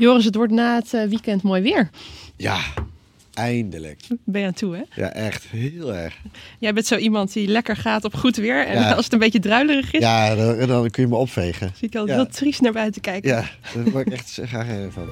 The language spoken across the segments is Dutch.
Joris, het wordt na het eh, weekend mooi weer. Ja, eindelijk. Ben je aan toe, hè? Ja, echt heel erg. Jij bent zo iemand die lekker gaat op goed weer. En Ja. als het een beetje druilerig is, Ja, dan, dan kun je me opvegen. zie ik al Ja. heel triest naar buiten kijken. Ja, daar word ik echt graag van.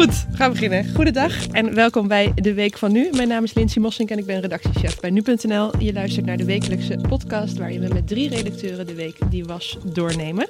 Goed, we gaan beginnen. Goedendag en welkom bij De Week van Nu. Mijn naam is Lindsay Mossink en ik ben redactiechef bij Nu.nl. Je luistert naar de wekelijkse podcast waarin we met drie redacteuren de week die was doornemen.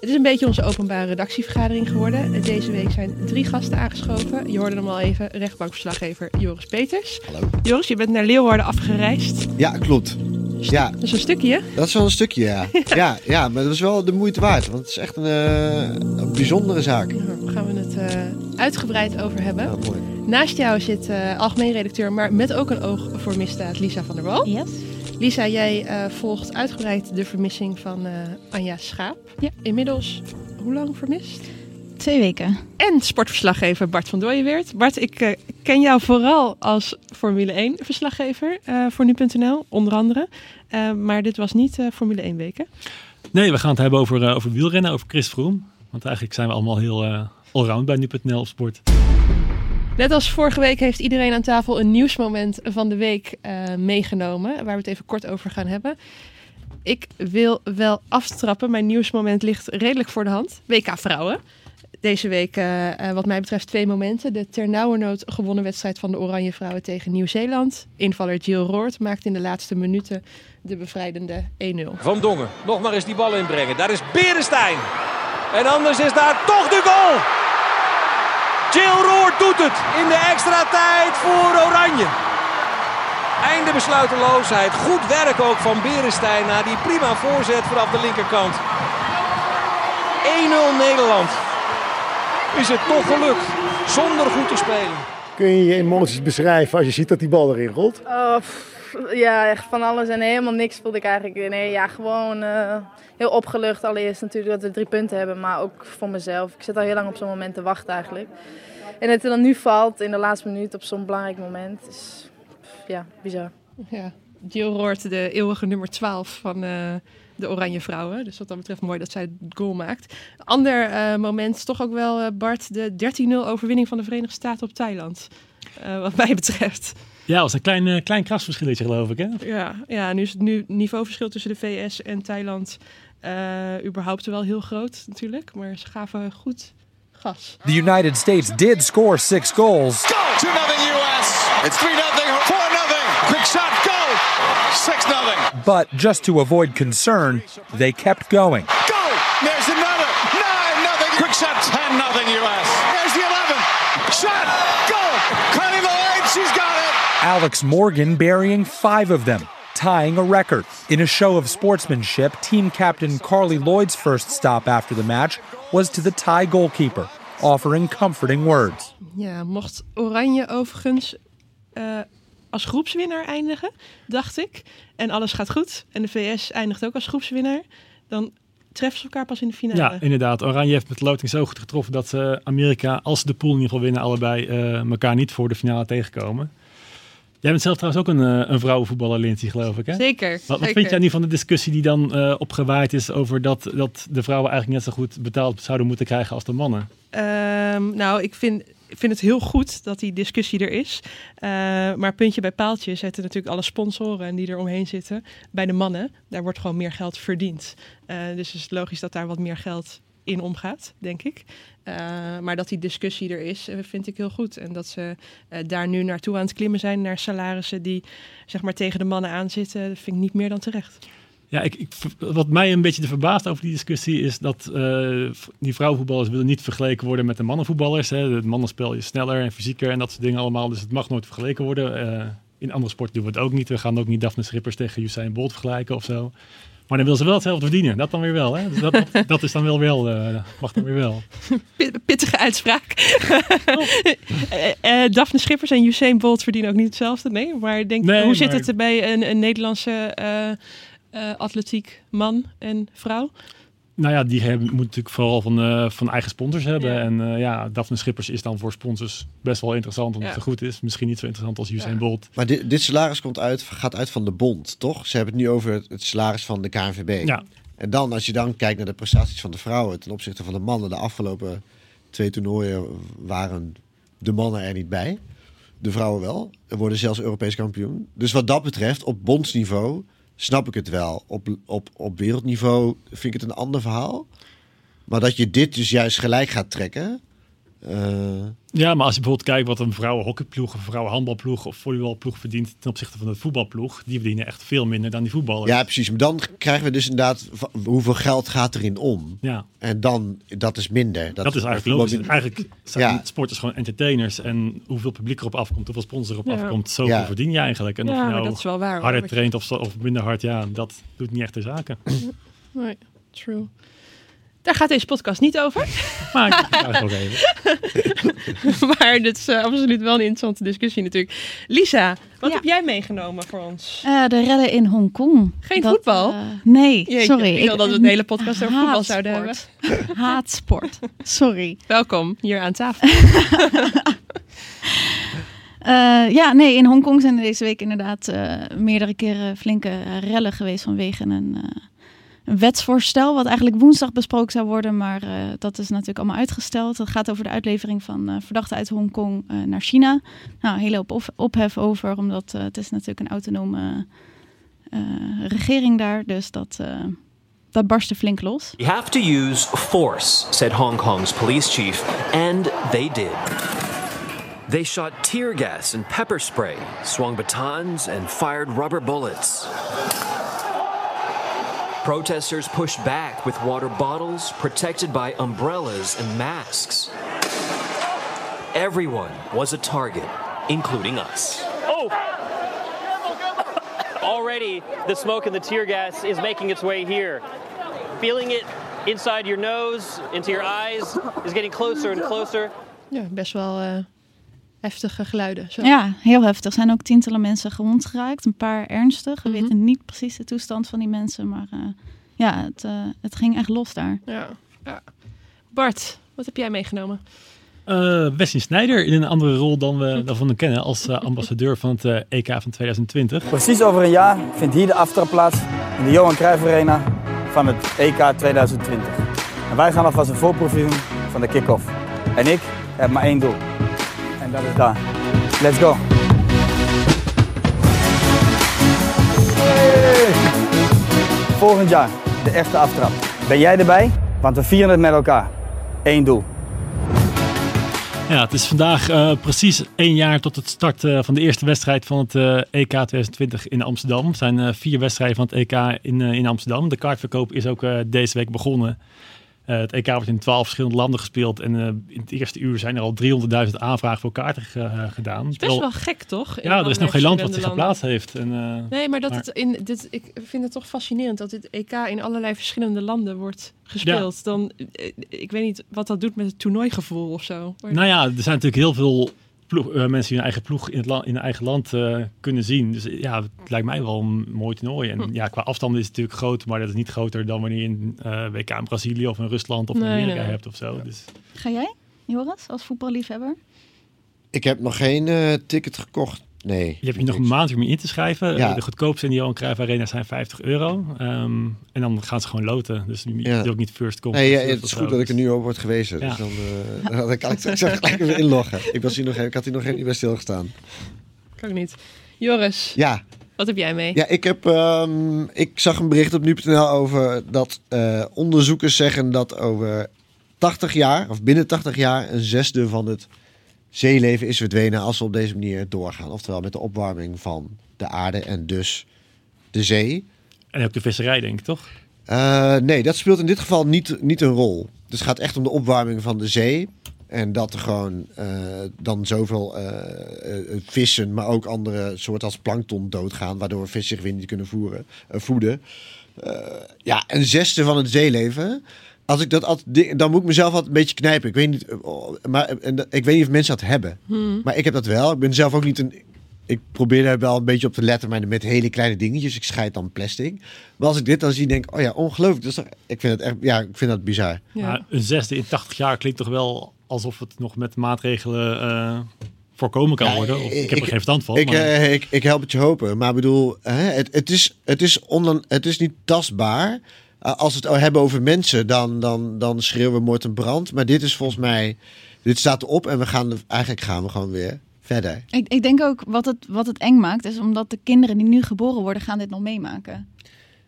Het is een beetje onze openbare redactievergadering geworden. Deze week zijn drie gasten aangeschoven. Je hoorde hem al even, rechtbankverslaggever Joris Peters. Hallo. Joris, je bent naar Leeuwarden afgereisd. Ja, klopt. Ja, Dat is een stukje, hè? dat is wel een stukje, ja. Ja, ja maar dat is wel de moeite waard. Want het is echt een, eh, een bijzondere zaak. Daar gaan we het eh, uitgebreid over hebben. Ja, mooi. Naast jou zit eh, algemeen redacteur, maar met ook een oog voor misdaad, Lisa van der Wal. Yes. Lisa, jij eh, volgt uitgebreid de vermissing van eh, Anja Schaap. Ja. Inmiddels, hoe lang vermist? Twee weken. En sportverslaggever Bart van Dooyenweert. Bart, ik eh, ken jou vooral als Formule 1-verslaggever eh, voor Nu.nl, onder andere. Eh, maar dit was niet eh, Formule 1 weken. Nee, we gaan het hebben over, over wielrennen, over Chris Froome. Want eigenlijk zijn we allemaal heel eh allround bij Nu.nl op sport. Net als vorige week heeft iedereen aan tafel een nieuwsmoment van de week eh, meegenomen. Waar we het even kort over gaan hebben. Ik wil wel afstrappen. Mijn nieuwsmoment ligt redelijk voor de hand. WK Vrouwen. Deze week, eh, eh, wat mij betreft, twee momenten. De ternauwernood gewonnen wedstrijd van de Oranje Vrouwen tegen Nieuw-Zeeland. Invaller Jill Roord maakte in de laatste minuten de bevrijdende 1-0. Van Dongen, nog maar eens die bal inbrengen. Daar is Berenstein. En anders is daar toch de goal. Jill Roord doet het in de extra tijd voor Oranje. Einde besluiteloosheid. Goed werk ook van Berenstein na die prima voorzet vanaf de linkerkant. 1-0 Nederland. Is het toch gelukt zonder goed te spelen. Kun je je emoties beschrijven als je ziet dat die bal erin rolt? Oh, pff, ja, echt van alles en helemaal niks voelde ik eigenlijk. Nee, ja, gewoon eh, heel opgelucht. Allereerst natuurlijk dat we drie punten hebben, maar ook voor mezelf. Ik zit al heel lang op zo'n moment te wachten eigenlijk. En dat het dan nu valt in de laatste minuut op zo'n belangrijk moment is pff, ja, bizar. Ja, Jill Roord, de eeuwige nummer 12 van eh, de Oranje Vrouwen. Dus wat dat betreft mooi dat zij het goal maakt. Ander eh, moment is toch ook wel, eh, Bart, de 13-0 overwinning van de Verenigde Staten op Thailand. Eh, wat mij betreft. Ja, dat was een klein, klein krasverschilletje geloof ik hè? Ja, ja, nu is het nu niveauverschil tussen de VS en Thailand eh, überhaupt wel heel groot natuurlijk. Maar ze gaven goed gas. The United States did score six goals, 2 nothing US. It's 3 nothing, 4 nothing. Quick shot, go. 6 nothing. but just to avoid concern, they kept going. Go. There's another. 9 nothing. Quick shot, 10 nothing US. There's the 11. Shot, go. Cutting the line, she's got it. Alex Morgan burying five of them, tying a record. In a show of sportsmanship, team captain Carly Lloyd's first stop after the match was to the Thai goalkeeper, offering comforting words. Ja, mocht Oranje overigens eh, als groepswinnaar eindigen, dacht ik. En alles gaat goed. En de VS eindigt ook als groepswinnaar. Dan treffen ze elkaar pas in de finale. Ja, inderdaad. Oranje heeft met loting zo goed getroffen dat ze Amerika, als de pool in ieder geval winnen, allebei eh, elkaar niet voor de finale tegenkomen. Jij bent zelf trouwens ook een, eh, een vrouwenvoetballer, Lindsay, geloof ik hè? Zeker. Wat, wat zeker. vind jij nu van de discussie die dan eh, opgewaaid is over dat, dat de vrouwen eigenlijk net zo goed betaald zouden moeten krijgen als de mannen? Ehm, nou, ik vind, ik vind het heel goed dat die discussie er is. Eh, maar puntje bij paaltje zetten natuurlijk alle sponsoren die er omheen zitten. Bij de mannen, daar wordt gewoon meer geld verdiend. Eh, dus het is logisch dat daar wat meer geld in omgaat, denk ik. Eh, maar dat die discussie er is, eh, vind ik heel goed. En dat ze eh, daar nu naartoe aan het klimmen zijn naar salarissen die zeg maar tegen de mannen aanzitten, vind ik niet meer dan terecht. Ja, ik, ik, wat mij een beetje verbaast over die discussie is dat die vrouwenvoetballers willen niet vergeleken worden met de mannenvoetballers. Hè. Het mannenspel is sneller en fysieker en dat soort dingen allemaal, dus het mag nooit vergeleken worden. In andere sporten doen we het ook niet. We gaan ook niet Daphne Schippers tegen Usain Bolt vergelijken of zo. Maar dan wil ze wel hetzelfde verdienen. Dat dan weer wel. Hè? Dus dat, dat, dat is dan wel wel, eh, mag dan weer wel. Pit- Pittige uitspraak. Eh, eh, Daphne Schippers en Usain Bolt verdienen ook niet hetzelfde. Nee, maar denk, Nee, hoe zit het er bij een, een Nederlandse atletiek man en vrouw? Nou ja, die hebben, moeten natuurlijk vooral van, eh, van eigen sponsors hebben. Ja. En eh, ja, Daphne Schippers is dan voor sponsors best wel interessant omdat Ja. het goed is. Misschien niet zo interessant als Usain Ja. Bolt. Maar dit, dit salaris komt uit, gaat uit van de bond, toch? Ze hebben het nu over het, het salaris van de KNVB. Ja, En dan, als je dan kijkt naar de prestaties van de vrouwen ten opzichte van de mannen, de afgelopen twee toernooien waren de mannen er niet bij. De vrouwen wel. Er worden zelfs Europees kampioen. Dus wat dat betreft, op bondsniveau snap ik het wel. Op, op, op wereldniveau vind ik het een ander verhaal. Maar dat je dit dus juist gelijk gaat trekken. Eh, Ja, maar als je bijvoorbeeld kijkt wat een vrouwenhockeyploeg, een vrouwenhandbalploeg of volleybalploeg verdient ten opzichte van de voetbalploeg, die verdienen echt veel minder dan die voetballers. ja, precies. Maar dan krijgen we dus inderdaad hoeveel geld gaat erin om. Ja, En dan, dat is minder. dat, is eigenlijk logisch. minder- Eigenlijk zijn Ja. sporters gewoon entertainers en hoeveel publiek erop afkomt, hoeveel sponsor erop Ja. afkomt, zoveel Ja. verdien je eigenlijk. En Ja, of nou dat is wel waar. harder traint of, zo- of minder hard, ja, dat doet niet echt de zaken. Nee, true. Daar gaat deze podcast niet over. Maar ik ga het ook even. maar dit is eh, absoluut wel een interessante discussie natuurlijk. Lisa, wat Ja. heb jij meegenomen voor ons? Eh, de redden in Hongkong. Geen Dat, voetbal? eh, nee, Jeetje, sorry. ik wil dat we het hele podcast over voetbal zouden hebben. Haatsport. Sorry. Welkom hier aan tafel. Eh, ja, nee, in Hongkong zijn er deze week inderdaad eh, meerdere keren flinke rellen geweest vanwege een, eh, een wetsvoorstel. Wat eigenlijk woensdag besproken zou worden, maar eh, dat is natuurlijk allemaal uitgesteld. Het gaat over de uitlevering van eh, verdachten uit Hongkong eh, naar China. Nou, een hele hoop op- ophef over, omdat het is natuurlijk een autonome regering daar. Dus dat, dat barstte flink los. We have to use force, said Hong Kong's police chief, and they did. They shot tear gas and pepper spray, swung batons, and fired rubber bullets. Protesters pushed back with water bottles, protected by umbrellas and masks. Everyone was a target, including us. Oh! Already, the smoke and the tear gas is making its way here. Feeling it inside your nose, into your eyes, is getting closer and closer. Ja, best wel eh, heftige geluiden. Zo. Ja, heel heftig. Er zijn ook tientallen mensen gewond geraakt. Een paar ernstig. We Mhm. weten niet precies de toestand van die mensen. Maar eh, ja, het, eh, het ging echt los daar. Ja. ja. Bart, wat heb jij meegenomen? Eh Wesley Sneijder in een andere rol dan we daarvan kennen als eh, ambassadeur van het EK van 2020. Precies over een jaar vindt hier de aftrap plaats in de Johan Cruijff Arena van het EK 2020. En wij gaan alvast een voorproefje doen van de kick-off. En ik heb maar één doel. En dat is daar. Let's go. Volgend jaar de echte aftrap. Ben jij erbij? Want we vieren het met elkaar. Eén doel. Ja, het is vandaag eh, precies één jaar tot het start eh, van de eerste wedstrijd van het eh, EK 2020 in Amsterdam. Er zijn vier wedstrijden van het EK in, in Amsterdam. De kaartverkoop is ook deze week begonnen. Eh, het EK wordt in twaalf verschillende landen gespeeld. En eh, in het eerste uur zijn er al 300.000 aanvragen voor kaarten eh, gedaan. Het is best Terwijl- wel gek, toch? Ja, er is nog geen land wat zich geplaatst heeft. En, Nee, maar dat maar- het in dit, ik vind het toch fascinerend dat dit EK in allerlei verschillende landen wordt gespeeld. Dan, ik weet niet wat dat doet met het toernooigevoel of zo. Maar- Nou ja, er zijn natuurlijk heel veel ploeg, eh, mensen die hun eigen ploeg in, het land, in hun eigen land eh, kunnen zien. Dus ja, het lijkt mij wel een mooi toernooi. En Hm. ja, qua afstand is het natuurlijk groot, maar dat is niet groter dan wanneer je een eh, WK in Brazilië of in Rusland of in Nee, Amerika nee, nee. hebt of zo. Dus, Ga jij, Joris, als voetballiefhebber? Ik heb nog geen eh, ticket gekocht. Nee. je hebt hier nog een maand om je in te schrijven. Ja. De goedkoopste in de Johan Cruijff Arena zijn 50 euro. Ehm, en dan gaan ze gewoon loten. Dus je Ja. doet ook niet first come. Nee, ja, het is goed dat ik er nu op word gewezen. Ja. Dus dan, eh, dan kan ik straks gelijk even inloggen. Ik, was hier nog, ik had hier nog even niet bij stilgestaan. Kan ik niet. Joris, Ja, wat heb jij mee? ja ik, heb, ehm, ik zag een bericht op nu.nl over dat eh, onderzoekers zeggen dat over 80 jaar, of binnen 80 jaar, een zesde van het zeeleven is verdwenen als we op deze manier doorgaan. Oftewel met de opwarming van de aarde en dus de zee. En ook de visserij, denk ik, toch? Eh, nee, dat speelt in dit geval niet, niet een rol. Dus het gaat echt om de opwarming van de zee. En dat er gewoon eh, dan zoveel eh, vissen, maar ook andere soorten als plankton doodgaan, waardoor vissen zich weer niet kunnen voeren, voeden. Ja, een zesde van het zeeleven. Als ik dat altijd, dan moet ik mezelf altijd een beetje knijpen. Ik weet niet, eh, oh, maar en dat- ik weet niet of mensen dat hebben. Hmm. Maar ik heb dat wel. Ik ben zelf ook niet een ik probeer daar wel een beetje op te letten, maar met hele kleine dingetjes. Ik scheid dan plastic. Maar als ik dit dan zie, denk ik, oh ja, ongelooflijk. Dus ik vind het echt, ja, ik vind dat bizar. Maar een zesde in 80 jaar klinkt toch wel alsof het nog met maatregelen eh, voorkomen kan worden. Of, ik, heb er geen verstand van. Ik, maar- eh, ik, ik help het je hopen. Maar ik bedoel, hè, het, het, is, het, is onan, het is niet tastbaar. Uh, als we het hebben over mensen, dan, dan, dan schreeuwen we moord en brand. Maar dit is volgens mij, dit staat erop en we gaan, eigenlijk gaan we gewoon weer verder. Ik, ik denk ook wat het, wat het eng maakt, is omdat de kinderen die nu geboren worden, gaan dit nog meemaken.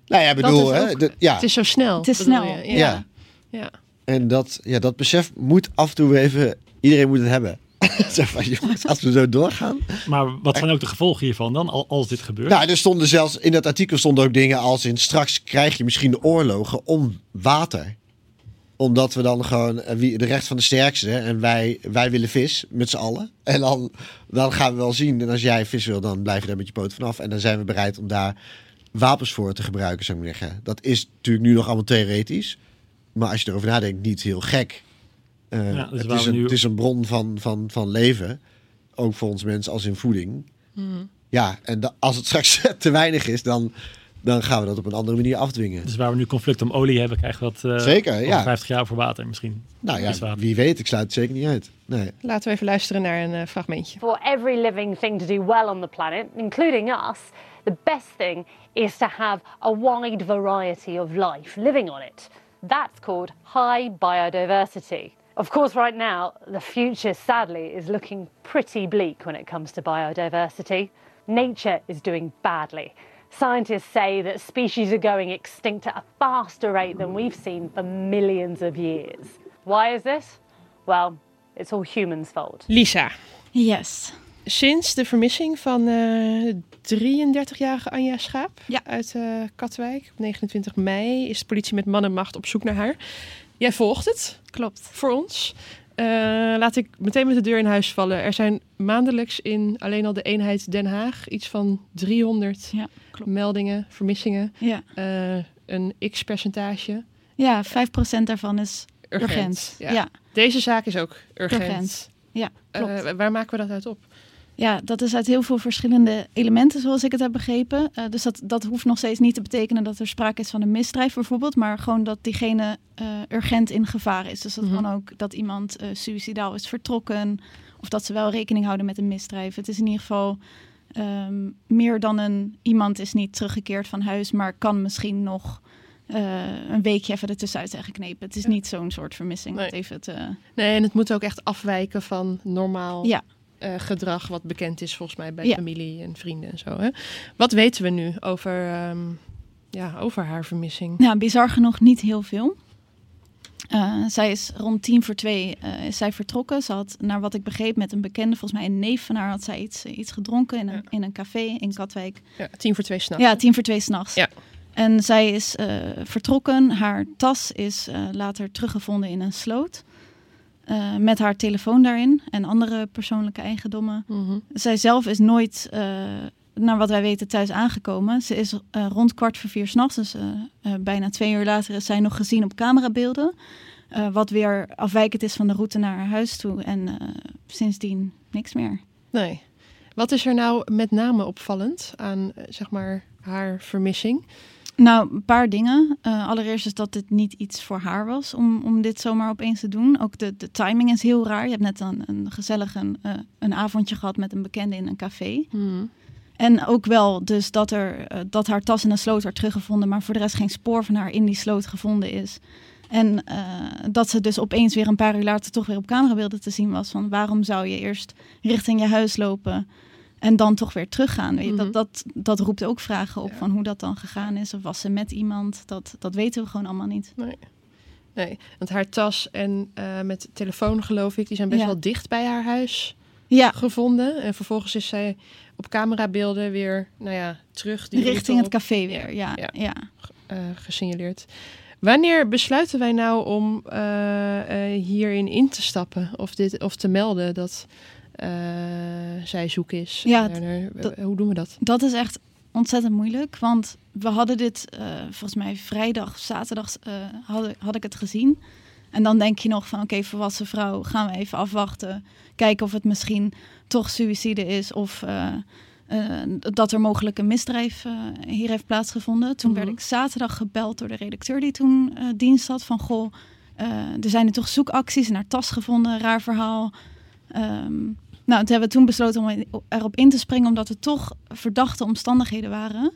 Nou ja, bedoel, hè, ook- de- ja. Het is zo snel. Het is snel, je? ja. Ja. ja. En dat, ja, dat besef moet af en toe even, iedereen moet het hebben. Zeg van, jongens, als we zo doorgaan. Maar wat zijn ook de gevolgen hiervan dan, al- als dit gebeurt? Nou, er stonden zelfs in dat artikel stonden ook dingen als in straks krijg je misschien de oorlogen om water. Omdat we dan gewoon eh, wie de recht van de sterkste en wij, wij willen vis met z'n allen. En dan, dan gaan we wel zien. En als jij vis wil, dan blijf je daar met je poot vanaf. En dan zijn we bereid om daar wapens voor te gebruiken, zou ik zeggen. Dat is natuurlijk nu nog allemaal theoretisch. Maar als je erover nadenkt, niet heel gek. Eh, Ja, dus het, is een, nu- het is een bron van, van, van leven. Ook voor ons mensen als in voeding. Mhm. Ja, en da- als het straks te weinig is, dan, dan gaan we dat op een andere manier afdwingen. Dus waar we nu conflict om olie hebben, krijgen we dat eh, Zeker, ja. 50 jaar voor water misschien. Nou ja, wie weet, ik sluit het zeker niet uit. Nee. Laten we even luisteren naar een eh, fragmentje. For every living thing to do well on the planet, including us, the best thing is to have a wide variety of life living on it. That's called high biodiversity. Of course, right now, the future sadly is looking pretty bleak when it comes to biodiversity. Nature is doing badly. Scientists say that species are going extinct at a faster rate than we've seen for millions of years. Why is this? Well, it's all humans' fault. Lisa. Yes. Sinds de vermissing van eh 33-jarige Anja Schaap uit eh, Katwijk op 29 mei is de politie met man en macht op zoek naar haar. Jij volgt het. Klopt. Voor ons. Eh, laat ik meteen met de deur in huis vallen. Er zijn maandelijks in alleen al de eenheid Den Haag iets van 300 meldingen, vermissingen. Ja. Eh, een x-percentage. Ja, 5% daarvan is urgent. Ja. Ja. Deze zaak is ook urgent. Urgent. Ja, klopt. Eh, waar maken we dat uit op? Ja, dat is uit heel veel verschillende elementen, zoals ik het heb begrepen. Eh, dus dat, dat hoeft nog steeds niet te betekenen dat er sprake is van een misdrijf bijvoorbeeld, maar gewoon dat diegene eh, urgent in gevaar is. Dus dat Mhm. kan ook dat iemand eh suicidaal is vertrokken of dat ze wel rekening houden met een misdrijf. Het is in ieder geval ehm, meer dan een iemand is niet teruggekeerd van huis, maar kan misschien nog een weekje even ertussenuit zijn geknepen. Het is niet zo'n soort vermissing. Nee. Dat even te... Nee, en het moet ook echt afwijken van normaal Ja. Eh, gedrag wat bekend is volgens mij bij Ja. familie en vrienden en zo. Hè? Wat weten we nu over, ehm, ja, over haar vermissing? Ja, bizar genoeg niet heel veel. Eh, zij is rond tien voor twee eh, is zij vertrokken. Ze had, naar wat ik begreep, met een bekende, volgens mij een neef van haar, had zij iets, iets gedronken in een, in een café in Katwijk. Ja, tien voor twee s'nachts. Ja, tien voor twee s'nachts. Ja. En zij is vertrokken. Haar tas is later teruggevonden in een sloot. Eh, met haar telefoon daarin en andere persoonlijke eigendommen. Mhm. Zij zelf is nooit, eh, naar wat wij weten, thuis aangekomen. Ze is eh, rond kwart voor vier s'nachts, dus bijna twee uur later, is zij nog gezien op camerabeelden. Wat weer afwijkend is van de route naar haar huis toe. En sindsdien niks meer. Nee. Wat is er nou met name opvallend aan zeg maar haar vermissing? Nou, een paar dingen. Eh, allereerst is dat dit niet iets voor haar was om, om dit zomaar opeens te doen. Ook de, de timing is heel raar. Je hebt net een, een gezellig een, eh, een avondje gehad met een bekende in een café. En ook wel dus dat, er, eh, dat haar tas in een sloot werd teruggevonden, maar voor de rest geen spoor van haar in die sloot gevonden is. En dat ze dus opeens weer een paar uur later toch weer op camerabeelden te zien was. Van waarom zou je eerst richting je huis lopen en dan toch weer teruggaan? Weet je, dat, dat, dat roept ook vragen op van hoe dat dan gegaan is. Of was ze met iemand? Dat, dat weten we gewoon allemaal niet. Nee. Nee, want haar tas en eh, met telefoon geloof ik, die zijn best Ja. wel dicht bij haar huis ja. gevonden. En vervolgens is zij op camerabeelden weer, nou ja, terug. die Richting het café weer, ja. ja. eh, gesignaleerd. Wanneer besluiten wij nou om eh, hierin in te stappen of, dit, of te melden dat zij zoek is? Ja, er- dat- hoe doen we dat? Dat is echt ontzettend moeilijk. Want we hadden dit, eh, volgens mij vrijdag, zaterdag, eh, had, had ik het gezien. En dan denk je nog van oké, volwassen vrouw, gaan we even afwachten. Kijken of het misschien toch suïcide is of eh, eh, dat er mogelijk een misdrijf eh, hier heeft plaatsgevonden. Toen werd Mhm. ik zaterdag gebeld door de redacteur die toen eh, dienst had van goh, eh, er zijn er toch zoekacties in haar tas gevonden, raar verhaal. Ehm, nou, toen hebben we toen besloten om erop in te springen, omdat het toch verdachte omstandigheden waren.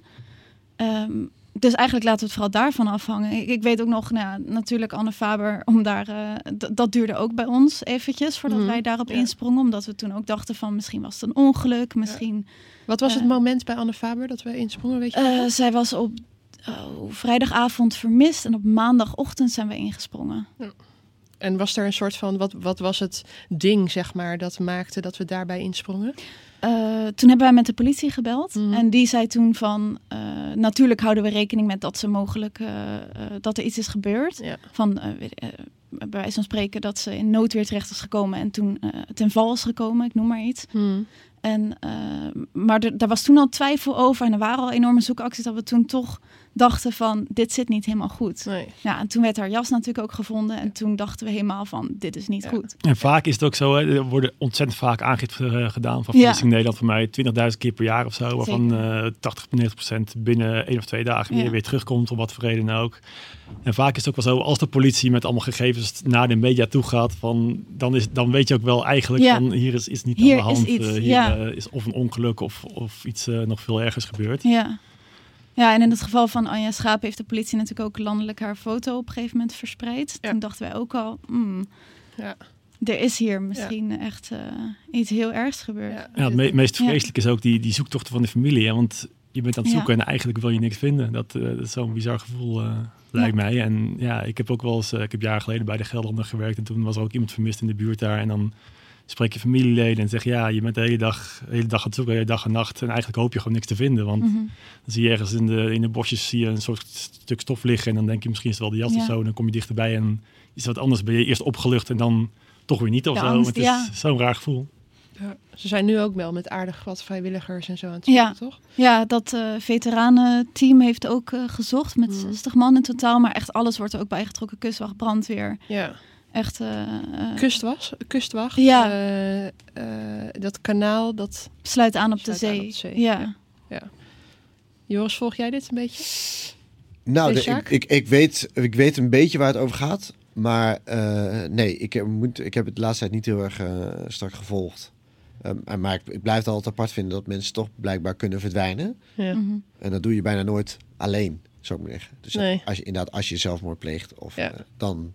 Ehm, dus eigenlijk laten we het vooral daarvan afhangen. Ik, ik weet ook nog, nou, ja, natuurlijk Anne Faber, om daar, eh, dat duurde ook bij ons eventjes voordat Mhm, wij daarop ja. insprongen. Omdat we toen ook dachten van misschien was het een ongeluk, misschien... Wat was het Eh, moment bij Anne Faber dat we insprongen? Weet je eh, zij was op oh, vrijdagavond vermist en op maandagochtend zijn we ingesprongen. En was er een soort van, wat, wat was het ding, zeg maar, dat maakte dat we daarbij insprongen? Eh, toen hebben wij met de politie gebeld. Mhm. En die zei toen van... eh, natuurlijk houden we rekening met dat ze mogelijk... eh, dat er iets is gebeurd. Ja. Van, bij wijze van spreken dat ze in noodweer terecht is gekomen... en toen ten val is gekomen, ik noem maar iets. Hmm. En, eh, maar er, daar was toen al twijfel over. En er waren al enorme zoekacties dat we toen toch dachten van... dit zit niet helemaal goed. Nee. Ja, en toen werd haar jas natuurlijk ook gevonden. En toen dachten we helemaal van, dit is niet goed. En vaak is het ook zo, hè, er worden ontzettend vaak aangifte eh, gedaan van Ja. vermissing in Nederland. Voor mij 20.000 keer per jaar of zo. Waarvan eh 80, 90 procent binnen één of twee dagen weer, Ja. weer terugkomt, om wat voor reden dan ook. En vaak is het ook wel zo, als de politie met allemaal gegevens naar de media toe gaat, van, dan, is, dan weet je ook wel eigenlijk Ja. van hier is, is niet Hier aan de is hand. iets, eh, hier ja. Eh, is of een ongeluk of, of iets eh, nog veel ergers gebeurd. Ja. Ja, en in het geval van Anja Schaap heeft de politie natuurlijk ook landelijk haar foto op een gegeven moment verspreid. Toen dachten wij ook al, hmm, Ja. er is hier misschien echt eh, iets heel ergs gebeurd. Ja, het me- meest Ja. vreselijke is ook die, die zoektochten van de familie. Hè? Want je bent aan het Ja. zoeken en eigenlijk wil je niks vinden. Dat, eh, dat is zo'n bizar gevoel, lijkt mij. En ja, ik heb ook wel eens, ik heb jaren geleden bij de Gelderlander gewerkt. En toen was er ook iemand vermist in de buurt daar. En dan spreek je familieleden en zeg je, ja, je bent de hele dag, de hele dag aan het zoeken, de hele dag en nacht. En eigenlijk hoop je gewoon niks te vinden. Want Mhm. dan zie je ergens in de, in de bosjes zie je een soort stuk stof liggen. En dan denk je, misschien is het wel de jas Ja. of zo. En dan kom je dichterbij en is het wat anders. Ben je eerst opgelucht en dan toch weer niet of De zo. angst, het is ja. zo'n raar gevoel. Ja. Ze zijn nu ook wel met aardig wat vrijwilligers en zo aan het zoeken, Ja, toch? ja dat eh veteranenteam heeft ook eh, gezocht met 60 man in totaal. Maar echt alles wordt er ook bij getrokken. Kustwacht, brandweer. Ja. Echt... eh, eh, Kustwas, kustwacht. Ja. eh, eh, dat kanaal, dat Sluit aan op de aan zee. op de zee. Ja. ja. Joris, volg jij dit een beetje? Nou, de- ik, ik, ik, weet, ik weet een beetje waar het over gaat. Maar eh, nee, ik heb, moet, ik heb het de laatste tijd niet heel erg strak gevolgd. Ehm, maar ik, ik blijf het altijd apart vinden dat mensen toch blijkbaar kunnen verdwijnen. Ja. Mhm. En dat doe je bijna nooit alleen, zou ik maar zeggen. Dus Nee. als je inderdaad, als je zelfmoord pleegt, of, Ja. dan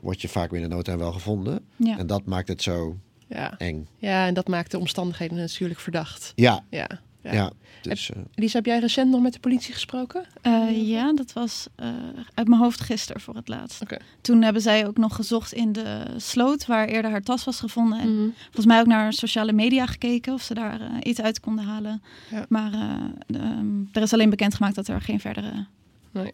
word je vaak binnen nood en wel gevonden. Ja. En dat maakt het zo Ja. eng. Ja, en dat maakt de omstandigheden natuurlijk verdacht. Ja. Ja. Ja, dus, eh, Lisa, heb jij recent nog met de politie gesproken? Eh, ja, dat was eh, uit mijn hoofd gisteren voor het laatst. Toen hebben zij ook nog gezocht in de sloot waar eerder haar tas was gevonden. En Mhm. volgens mij ook naar sociale media gekeken of ze daar iets uit konden halen. Ja. Maar eh, ehm, er is alleen bekendgemaakt dat er geen verdere Nee.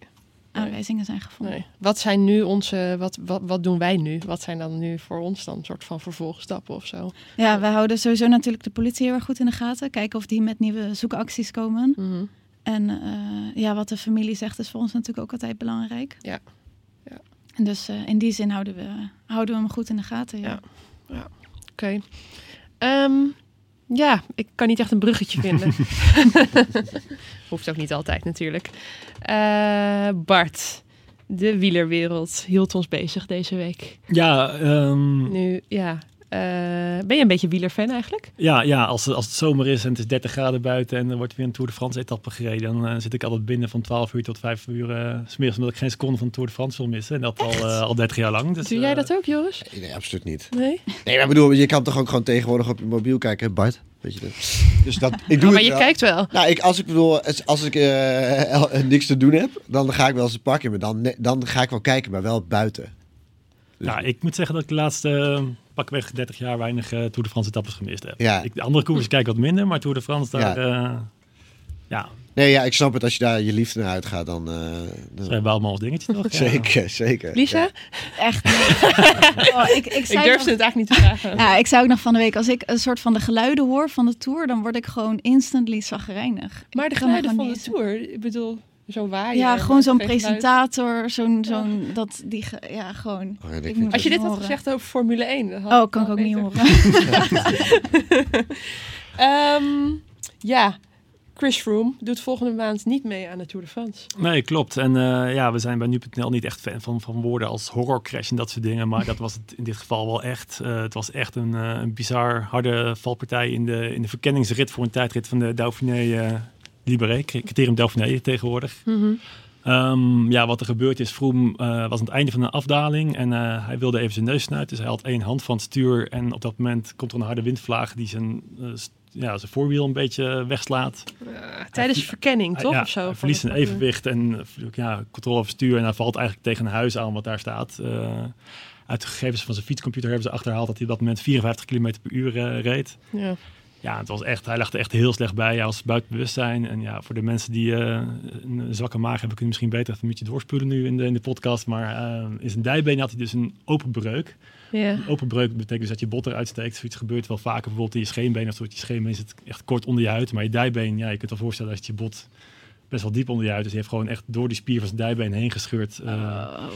Aanwijzingen zijn gevonden. Nee. Wat zijn nu onze, wat, wat, wat doen wij nu? Wat zijn dan nu voor ons dan een soort van vervolgstappen of zo? Ja, wij houden sowieso natuurlijk de politie heel erg goed in de gaten. Kijken of die met nieuwe zoekacties komen. Mhm. En eh, ja, wat de familie zegt is voor ons natuurlijk ook altijd belangrijk. Ja. ja. En dus eh, in die zin houden we, houden we hem goed in de gaten. Ja. Ja. Oké. Ehm, ja, ik kan niet echt een bruggetje vinden. Hoeft ook niet altijd natuurlijk. Eh, Bart, de wielerwereld hield ons bezig deze week. Ja, ehm, Nu, ja. Eh, ben je een beetje wielerfan eigenlijk? Ja, ja als, als het zomer is en het is 30 graden buiten en er wordt weer een Tour de France etappe gereden, dan eh, zit ik altijd binnen van 12 uur tot 5 uur uh, smiddags, omdat ik geen seconde van de Tour de France wil missen. En dat al, uh, al 30 jaar lang. Dus, Doe jij dat ook, Joris? Nee, nee, absoluut niet. Nee? Nee, maar bedoel, je kan toch ook gewoon tegenwoordig op je mobiel kijken, hè, Bart? Weet je dat? Dus dat, ik doe Oh, maar het je kijkt wel. Nou, ik, als ik bedoel, als- ik eh, niks te doen heb, dan ga ik wel eens een park in. Maar dan, dan ga ik wel kijken, maar wel buiten. Ja, ik moet zeggen dat ik de laatste pakweg 30 jaar weinig uh, Tour de France etappes gemist heb. Ja. Ik, de andere koers kijk ik wat minder, maar Tour de France daar... Ja. Ja. ja. Nee, ja, ik snap het. Als je daar je liefde naar uitgaat, dan... Uh, dan... zijn wel allemaal dingetje toch? zeker, zeker. Lisa? Ja. Echt oh, ik, ik, durfde nog, het eigenlijk niet te vragen. Ja, ik zou ook nog van de week, als ik een soort van de geluiden hoor van de Tour, dan word ik gewoon instantly zagrijnig. Maar de geluiden van de Tour, ik bedoel... Zo'n waaier. Ja, gewoon zo'n presentator, zo'n, zo'n, dat, die, ja, gewoon. Oh, ja, ik ik vind moet Als je dit had gezegd over Formule 1, dan had Oh, kan ik ook niet horen. Ehm, ja, Chris Froome doet volgende maand niet mee aan de Tour de France. Nee, klopt. En eh, ja, we zijn bij nu.nl niet echt fan van, van woorden als horrorcrash en dat soort dingen. Maar dat was het in dit geval wel echt. Eh, het was echt een, eh, een bizar harde valpartij in de, in de verkenningsrit voor een tijdrit van de Dauphiné Libéré. Criterium Dauphiné tegenwoordig. Ehm, ja, wat er gebeurd is, Froome eh, was aan het einde van een afdaling en eh, hij wilde even zijn neus snuiten. Dus hij had één hand van het stuur en op dat moment komt er een harde windvlaag die zijn, eh, ja, zijn voorwiel een beetje wegslaat. Tijdens de verkenning, toch? Ja, of zo, hij verliest zijn evenwicht en ja, controle over het stuur. En hij valt eigenlijk tegen een huis aan wat daar staat. Uit de gegevens van zijn fietscomputer hebben ze achterhaald dat hij op dat moment 54 km per uur reed. Ja. Ja, het was echt, hij lag er echt heel slecht bij. Hij was buiten bewustzijn. En ja, voor de mensen die eh, een, zwakke maag hebben, kunnen misschien beter even een beetje doorspoelen nu in de, in de podcast. Maar eh, in zijn dijbeen had hij dus een open breuk. Ja. Een open breuk betekent dus dat je bot eruit steekt. Zoiets gebeurt wel vaker bijvoorbeeld in je scheenbeen of zo. Je scheenbeen zit echt kort onder je huid. Maar je dijbeen, ja, je kunt je wel voorstellen dat je bot best wel diep onder je huid. Dus hij heeft gewoon echt door die spier van zijn dijbeen heen gescheurd. eh,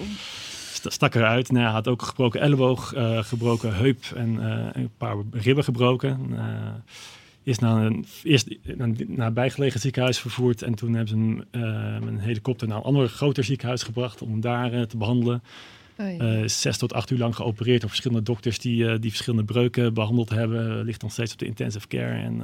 st- stak eruit. Nou, hij had ook een gebroken elleboog, eh, gebroken heup en eh, een paar ribben gebroken. Eh, is naar een, eerst naar een bijgelegen ziekenhuis vervoerd. En toen hebben ze hem met een helikopter naar een ander groter ziekenhuis gebracht om hem daar te behandelen. Eh, zes tot acht uur lang geopereerd door verschillende dokters die, die verschillende breuken behandeld hebben. Ligt nog steeds op de intensive care. En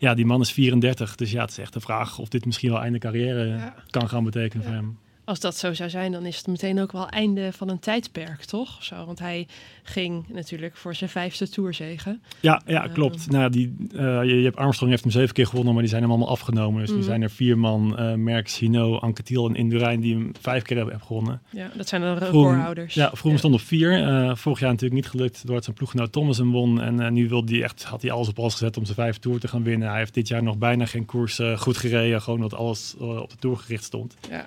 ja, die man is 34. Dus ja, het is echt de vraag of dit misschien wel einde carrière Ja. kan gaan betekenen voor hem. Als dat zo zou zijn, dan is het meteen ook wel einde van een tijdperk, toch? Zo, want hij ging natuurlijk voor zijn vijfde tourzegen. Ja, ja Ehm. klopt. Nou, die, eh, je, je hebt Armstrong heeft hem zeven keer gewonnen, maar die zijn hem allemaal afgenomen. Dus nu Mhm. zijn er vier man, eh Merckx, Hino, Anquetil en Indurain, die hem vijf keer hebben gewonnen. Ja, dat zijn de recordhouders. Ja, Froome stond op vier. Eh, vorig jaar natuurlijk niet gelukt doordat zijn ploeggenoot Thomas hem won. En nu wilde hij echt, had hij alles op alles gezet om zijn vijf tour te gaan winnen. Hij heeft dit jaar nog bijna geen koers goed gereden. Gewoon dat alles op de tour gericht stond. Ja.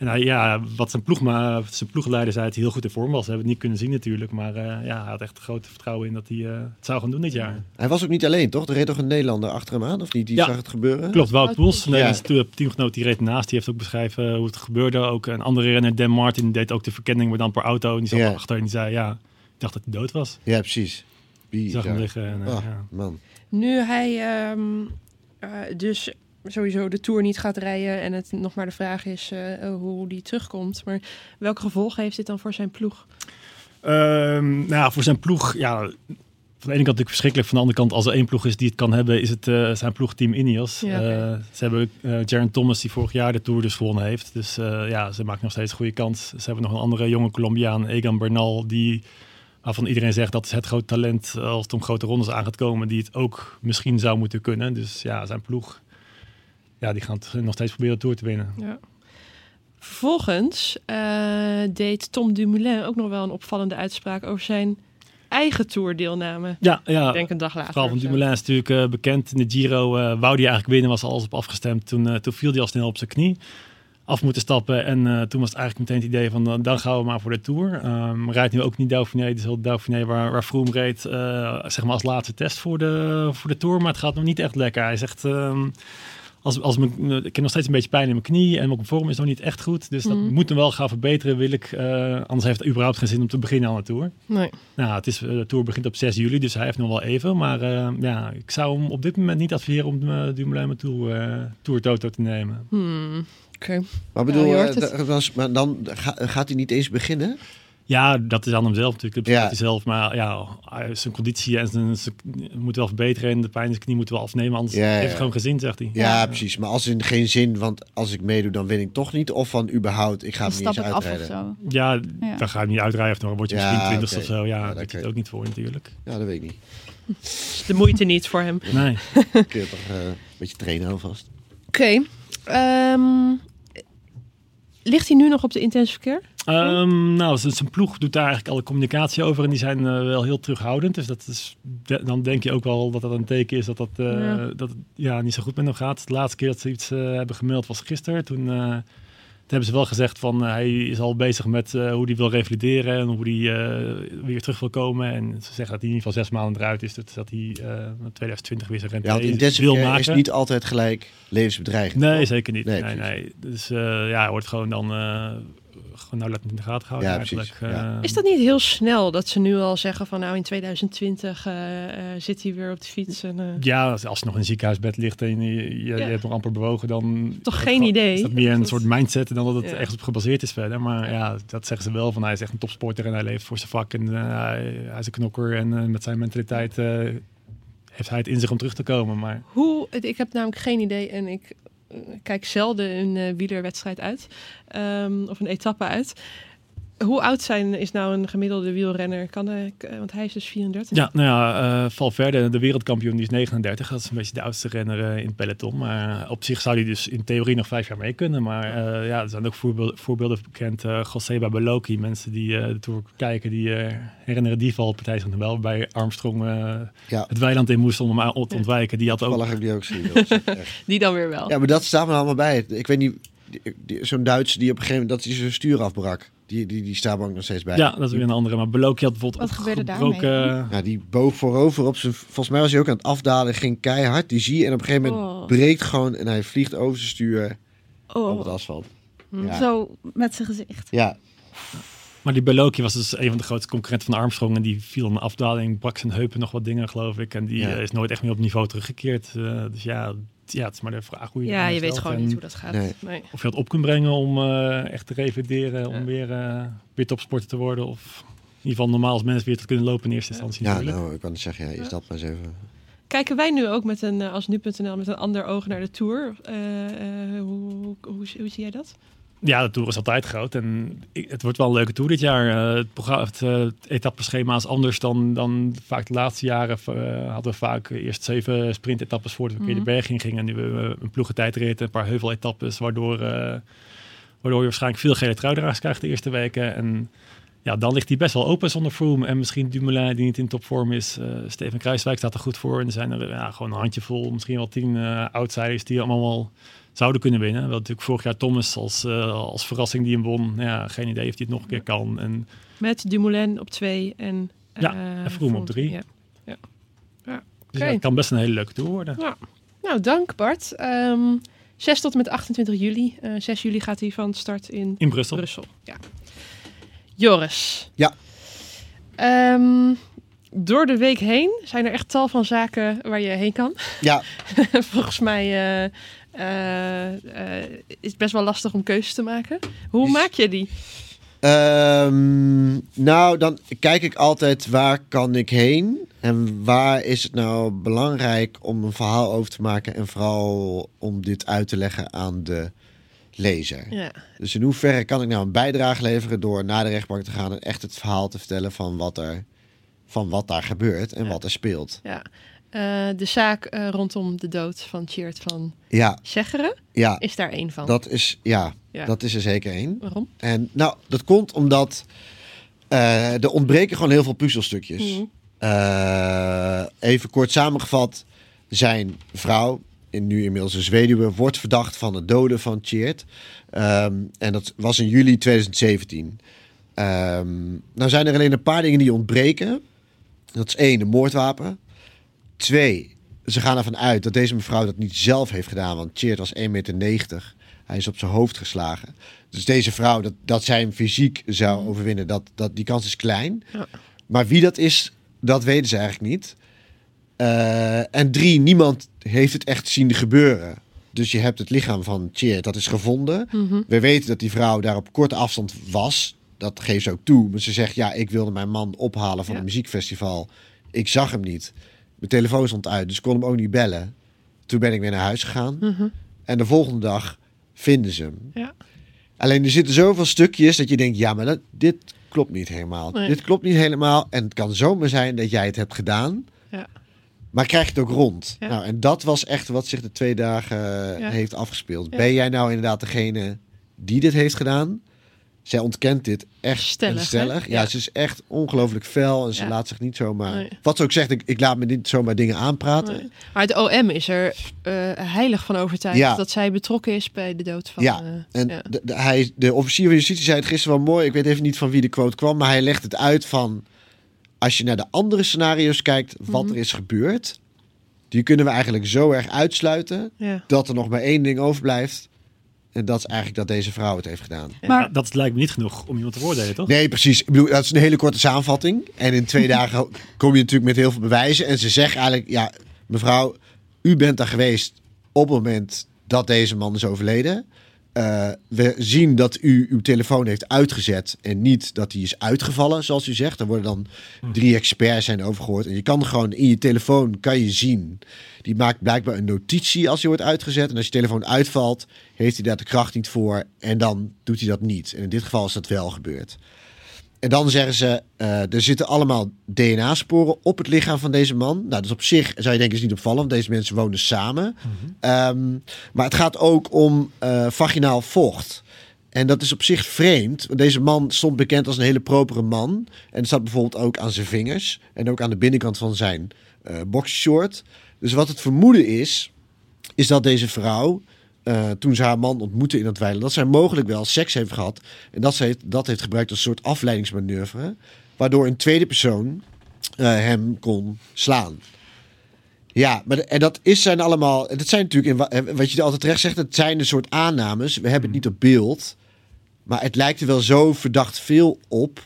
En hij, ja, wat zijn, ploegma, zijn ploegleider zei, dat hij heel goed in vorm was. We hebben het niet kunnen zien natuurlijk. Maar eh, ja, hij had echt grote vertrouwen in dat hij eh, het zou gaan doen dit jaar. Hij was ook niet alleen, toch? Er reed toch een Nederlander achter hem aan? Of niet? Die Ja. zag het gebeuren? Klopt, Wout Poels, Ja. Ja. teamgenoot, die reed naast. Die heeft ook beschreven hoe het gebeurde. Ook een andere renner, Dan Martin, deed ook de verkenning, maar dan per auto. En die zat Ja. erachter en die zei, ja, ik dacht dat hij dood was. Ja, precies. Die zag hem liggen. En, eh, Ah, ja. man. Nu hij ehm, eh, dus sowieso de Tour niet gaat rijden en het nog maar de vraag is eh, hoe die terugkomt. Maar welke gevolgen heeft dit dan voor zijn ploeg? Ehm, nou voor zijn ploeg, ja, van de ene kant natuurlijk verschrikkelijk. Van de andere kant, als er één ploeg is die het kan hebben, is het eh, zijn ploegteam Ineos. Ja. Eh, ze hebben Jaron Thomas, die vorig jaar de Tour dus gewonnen heeft. Dus ja, ze maken nog steeds een goede kans. Ze hebben nog een andere jonge Colombiaan, Egan Bernal, die, waarvan iedereen zegt dat is het groot talent als het om grote rondes aan gaat komen, die het ook misschien zou moeten kunnen. Dus ja, zijn ploeg, ja, die gaan het nog steeds proberen Tour te winnen. Ja. Vervolgens eh, deed Tom Dumoulin ook nog wel een opvallende uitspraak over zijn eigen toerdeelname. Ja, ja. Ik denk een dag later. Verhaal van. Dumoulin is natuurlijk eh, bekend. In de Giro eh, wou hij eigenlijk winnen, was alles op afgestemd. Toen, toen viel hij al snel op zijn knie. Af moeten stappen. En toen was het eigenlijk meteen het idee van, dan gaan we maar voor de Tour. Ehm rijdt nu ook niet Dauphiné. Dus wel Dauphiné waar, waar Froome reed, zeg maar als laatste test voor de, voor de Tour. Maar het gaat nog niet echt lekker. Hij zegt... ehm, als, als mijn, ik heb nog steeds een beetje pijn in mijn knie en mijn vorm is nog niet echt goed. Dus dat Mhm. moet hem wel gaan verbeteren, wil ik. eh, anders heeft het überhaupt geen zin om te beginnen aan de Tour. Nee. Nou, het is, eh, de Tour begint op 6 juli, dus hij heeft nog wel even. Maar eh, ja, ik zou hem op dit moment niet adviseren om uh, Dumoulin met Tour, eh, Tour Toto te nemen. Hmm. Oké. Maar bedoel, maar dan ga- gaat hij niet eens beginnen? Ja, dat is aan hemzelf natuurlijk. Dat Ja. zelf. Maar ja, hij- zijn conditie en zijn, zijn moet wel verbeteren. En de pijn in zijn knie moet wel afnemen. Anders Ja, ja, heeft hij gewoon gezien, zegt hij. Ja, precies. Maar als in geen zin, want als ik meedoe, dan win ik toch niet. Of van überhaupt, ik ga Dan hem niet stap eens ik af of uitrijden. zo. Ja, Ja. dan ga je niet uitrijden. Of dan word je Ja, misschien 20 oké. of zo. Ja, Ja, daar dat heb je kan het ook niet voor natuurlijk. Ja, dat weet ik niet. is de moeite niet voor hem. Nee. Kun je toch eh, een beetje trainen alvast. Oké. ehm, ligt hij nu nog op de intensive care? Ehm, nou, zijn ploeg doet daar eigenlijk alle communicatie over en die zijn eh, wel heel terughoudend. Dus dat is, de- dan denk je ook wel dat dat een teken is dat, dat, eh, Ja. dat het ja, niet zo goed met hem gaat. De laatste keer dat ze iets eh, hebben gemeld was gisteren. Toen, eh, hebben ze wel gezegd van hij is al bezig met eh, hoe hij wil revalideren en hoe hij eh, weer terug wil komen. En ze zeggen dat hij in ieder geval zes maanden eruit is. Dus dat hij eh 2020 weer zijn Ja, intensive wil maken. is niet altijd gelijk levensbedreigend. Nee, toch? zeker niet. Nee, Nee. Dus eh, ja, hij wordt gewoon dan eh gewoon nauwlettend in de gaten gehouden Ja, eigenlijk. Ja. Eh, Is dat niet heel snel dat ze nu al zeggen van nou in 2020 eh, eh, zit hij weer op de fiets? En, eh, Ja, als je nog in een ziekenhuisbed ligt en je, je, hebt nog amper bewogen, dan... Toch geen dat- idee? Is dat meer een soort mindset dan dat het Ja. echt op gebaseerd is verder. Maar ja. dat zeggen ze wel, van hij is echt een topsporter en hij leeft voor zijn vak. En eh, hij, hij is een knokker en met zijn mentaliteit eh, heeft hij het in zich om terug te komen. Maar Hoe, ik heb namelijk geen idee en ik kijk zelden een eh, wielerwedstrijd uit ehm, of een etappe uit. Hoe oud zijn is nou een gemiddelde wielrenner? Kan, eh, k- want hij is dus 34. ja, nou ja, eh Valverde, de wereldkampioen, die is 39. Dat is een beetje de oudste renner eh, in het peloton. Maar op zich zou hij dus in theorie nog vijf jaar mee kunnen. Maar eh, ja, er zijn ook voorbeelden, voorbeelden bekend. eh Joseba Beloki, mensen die eh de Tour kijken, die eh, herinneren die valpartij zich nog wel. Bij Armstrong eh, Ja. het weiland in moest om hem aan- te ontwijken. Die had ook... Toevallig heb ik die ook echt- Die dan weer wel. Ja, maar dat staat me allemaal bij. Ik weet niet, zo'n Duits die op een gegeven moment dat hij zijn stuur afbrak. Die, die, die staat ook nog steeds bij. Ja, dat is weer een andere. Maar Beloki had bijvoorbeeld Wat gebeurde gebroken... daarmee? Ja, die boog voorover op zijn. Volgens mij was hij ook aan het afdalen, ging keihard. Die zie je en op een gegeven moment Oh. breekt gewoon en hij vliegt over zijn stuur op het Oh, asfalt. Ja. zo met zijn gezicht. Ja, Maar die Beloki was dus een van de grootste concurrenten van Armstrong. En die viel in een afdaling, brak zijn heupen nog wat dingen, geloof ik. En die Ja. eh, is nooit echt meer op niveau teruggekeerd. Eh, dus ja, ja, het is maar de vraag hoe je Ja, je weet gewoon En niet hoe dat gaat. Nee. Nee. Of je dat op kunt brengen om eh, echt te revalideren, om weer, eh weer topsporter te worden. Of in ieder geval normaal als mens weer te kunnen lopen in eerste instantie ja natuurlijk. nou, ik kan het zeggen, ja, is dat maar eens even. Kijken wij nu ook met een, eh, als nu.nl met een ander oog naar de Tour? Eh, eh, hoe, hoe, hoe, hoe zie jij dat? Ja, de Tour is altijd groot en het wordt wel een leuke Tour dit jaar. Eh, het, programma, het, eh, het etappeschema is anders dan, dan vaak de laatste jaren. eh, hadden we vaak eerst zeven sprintetappes voordat we een keer de Mhm. berg in gingen. En nu hebben we een ploegentijdrit, een paar heuveletappes, waardoor, waardoor je waarschijnlijk veel gele truidragers krijgt de eerste weken. En ja, dan ligt hij best wel open zonder Froome. En misschien Dumoulin die niet in topvorm is. Steven Kruiswijk staat er goed voor. En er zijn er ja, gewoon een handjevol, misschien wel tien eh outsiders die allemaal wel zouden kunnen winnen. Wel natuurlijk vorig jaar Thomas als, eh, als verrassing die hem won. Ja, geen idee of hij het nog een keer kan. En Met Dumoulin op twee en... Ja, eh, en Froome op drie. Ja. Ja. Ja. dus Oké. ja, het kan best een hele leuke tour worden. Ja. Nou, dank Bart. Ehm 6 tot en met 28 juli. Eh 6 juli gaat hij van start in, In Brussel. Brussel. Ja. Joris. Ja. Ehm, door de week heen zijn er echt tal van zaken waar je heen kan. Ja, Volgens mij eh, eh, eh, is het best wel lastig om keuzes te maken. Hoe Is- maak je die? Ehm, nou, dan kijk ik altijd waar kan ik heen en waar is het nou belangrijk om een verhaal over te maken en vooral om dit uit te leggen aan de lezer. Ja. Dus in hoeverre kan ik nou een bijdrage leveren door naar de rechtbank te gaan en echt het verhaal te vertellen van wat er van wat daar gebeurt en wat er speelt. ja. Eh, de zaak eh, rondom de dood van Tjeerd van Ja, Zeggeren ja. is daar één van. Dat is, ja, Ja. dat is er zeker één. Waarom? En nou, dat komt omdat eh, er ontbreken gewoon heel veel puzzelstukjes. Mhm. Even kort samengevat, zijn vrouw, in nu inmiddels een weduwe, wordt verdacht van het doden van Tjeerd. Ehm, en dat was in juli 2017. Ehm, nou zijn er alleen een paar dingen die ontbreken. Dat is één, een moordwapen. Twee, ze gaan ervan uit dat deze mevrouw dat niet zelf heeft gedaan, want Tjeerd was 1,90 meter. Hij is op zijn hoofd geslagen. Dus deze vrouw, dat, dat zij hem fysiek zou overwinnen, dat, dat, die kans is klein. Ja. Maar wie dat is, dat weten ze eigenlijk niet. Eh, en drie, niemand heeft het echt zien gebeuren. Dus je hebt het lichaam van Tjeerd, dat is gevonden. Mhm. We weten dat die vrouw daar op korte afstand was. Dat geeft ze ook toe. Maar ze zegt, ja, ik wilde mijn man ophalen van Ja. een muziekfestival. Ik zag hem niet. Mijn telefoon stond uit, dus ik kon hem ook niet bellen. Toen ben ik weer naar huis gegaan. Mhm. En de volgende dag vinden ze hem. Ja. Alleen er zitten zoveel stukjes dat je denkt, ja, maar dat, dit klopt niet helemaal. Nee. Dit klopt niet helemaal. En het kan zomaar zijn dat jij het hebt gedaan. Ja. Maar krijg je het ook rond? Ja. Nou, en dat was echt wat zich de twee dagen Ja. heeft afgespeeld. Ben jij nou inderdaad degene die dit heeft gedaan? Zij ontkent dit echt Stellig. Ja, Ja. ze is echt ongelooflijk fel en ze Ja. laat zich niet zomaar... Nee. Wat ze ook zegt, ik, ik laat me niet zomaar dingen aanpraten. Nee. Maar het OM is er eh, heilig van overtuigd Ja. dat zij betrokken is bij de dood van... ja, eh, en ja. De, de- hij, de officier van justitie zei het gisteren wel mooi. Ik weet even niet van wie de quote kwam, maar hij legt het uit van... Als je naar de andere scenario's kijkt, wat Mhm. er is gebeurd... die kunnen we eigenlijk zo erg uitsluiten... Dat er nog maar één ding overblijft. En dat is eigenlijk dat deze vrouw het heeft gedaan. Maar dat lijkt me niet genoeg om iemand te veroordelen, toch? Nee, precies. Ik bedoel, dat is een hele korte samenvatting. En in twee dagen kom je natuurlijk met heel veel bewijzen. En ze zeggen eigenlijk, ja, mevrouw, u bent daar geweest op het moment dat deze man is overleden. Eh, we zien dat u uw telefoon heeft uitgezet en niet dat hij is uitgevallen, zoals u zegt. Er worden dan drie experts zijn over gehoord. En je kan gewoon in je telefoon kan je zien. Die maakt blijkbaar een notitie als hij wordt uitgezet. En als je telefoon uitvalt, heeft hij daar de kracht niet voor. En dan doet hij dat niet. En in dit geval is dat wel gebeurd. En dan zeggen ze, eh, er zitten allemaal DNA-sporen op het lichaam van deze man. Nou, dus op zich zou je denken is niet opvallend, want deze mensen wonen samen. Ehm, maar het gaat ook om eh, vaginaal vocht. En dat is op zich vreemd. Want deze man stond bekend als een hele propere man. En het zat bijvoorbeeld ook aan zijn vingers. En ook aan de binnenkant van zijn eh boxershort. Dus wat het vermoeden is, is dat deze vrouw, eh, toen ze haar man ontmoette in het weiland, dat zij mogelijk wel seks heeft gehad. En dat ze dat heeft gebruikt als een soort afleidingsmanoeuvre. Waardoor een tweede persoon eh, hem kon slaan. Ja, maar en dat is zijn allemaal. Dat zijn natuurlijk, in wa- wat je altijd terecht zegt, het zijn een soort aannames. We hebben het niet op beeld. Maar het lijkt er wel zo verdacht veel op.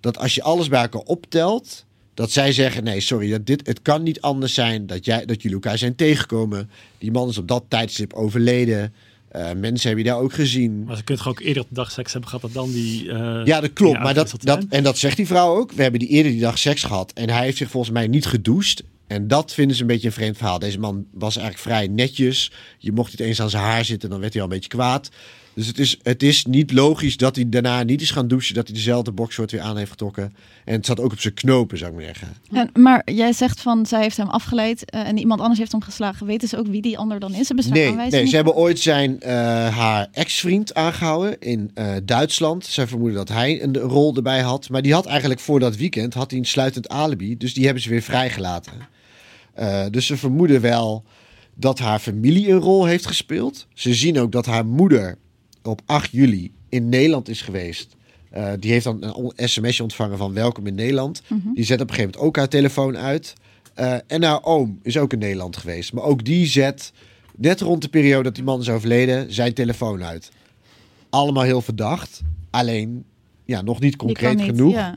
Dat als je alles bij elkaar optelt. Dat zij zeggen: nee, sorry, dat dit, het kan niet anders zijn dat, jij, dat jullie elkaar zijn tegengekomen. Die man is op dat tijdstip overleden. Eh, mensen hebben je daar ook gezien. Maar ze kunnen toch ook eerder op de dag seks hebben gehad dan die... eh, Ja, dat klopt. Maar dat, dat, en dat zegt die vrouw ook. We hebben die eerder die dag seks gehad. En hij heeft zich volgens mij niet gedoucht. En dat vinden ze een beetje een vreemd verhaal. Deze man was eigenlijk vrij netjes. Je mocht niet eens aan zijn haar zitten, dan werd hij al een beetje kwaad. Dus het is, het is niet logisch dat hij daarna niet is gaan douchen. Dat hij dezelfde boxshort weer aan heeft getrokken. En het zat ook op zijn knopen, zou ik maar zeggen. En, maar jij zegt van zij heeft hem afgeleid eh, en iemand anders heeft hem geslagen. Weten ze ook wie die ander dan is? Hebben ze Nee, nee, ze hebben ooit zijn, eh, haar ex-vriend aangehouden in eh, Duitsland. Zij vermoeden dat hij een rol erbij had. Maar die had eigenlijk voor dat weekend had hij een sluitend alibi. Dus die hebben ze weer vrijgelaten. Dus ze vermoeden wel dat haar familie een rol heeft gespeeld. Ze zien ook dat haar moeder op 8 juli in Nederland is geweest. Eh, die heeft dan een sms'je ontvangen van welkom in Nederland. Mhm. Die zet op een gegeven moment ook haar telefoon uit. Eh, en haar oom is ook in Nederland geweest. Maar ook die zet, net rond de periode dat die man is overleden, zijn telefoon uit. Allemaal heel verdacht. Alleen, ja, nog niet concreet niet, genoeg ja.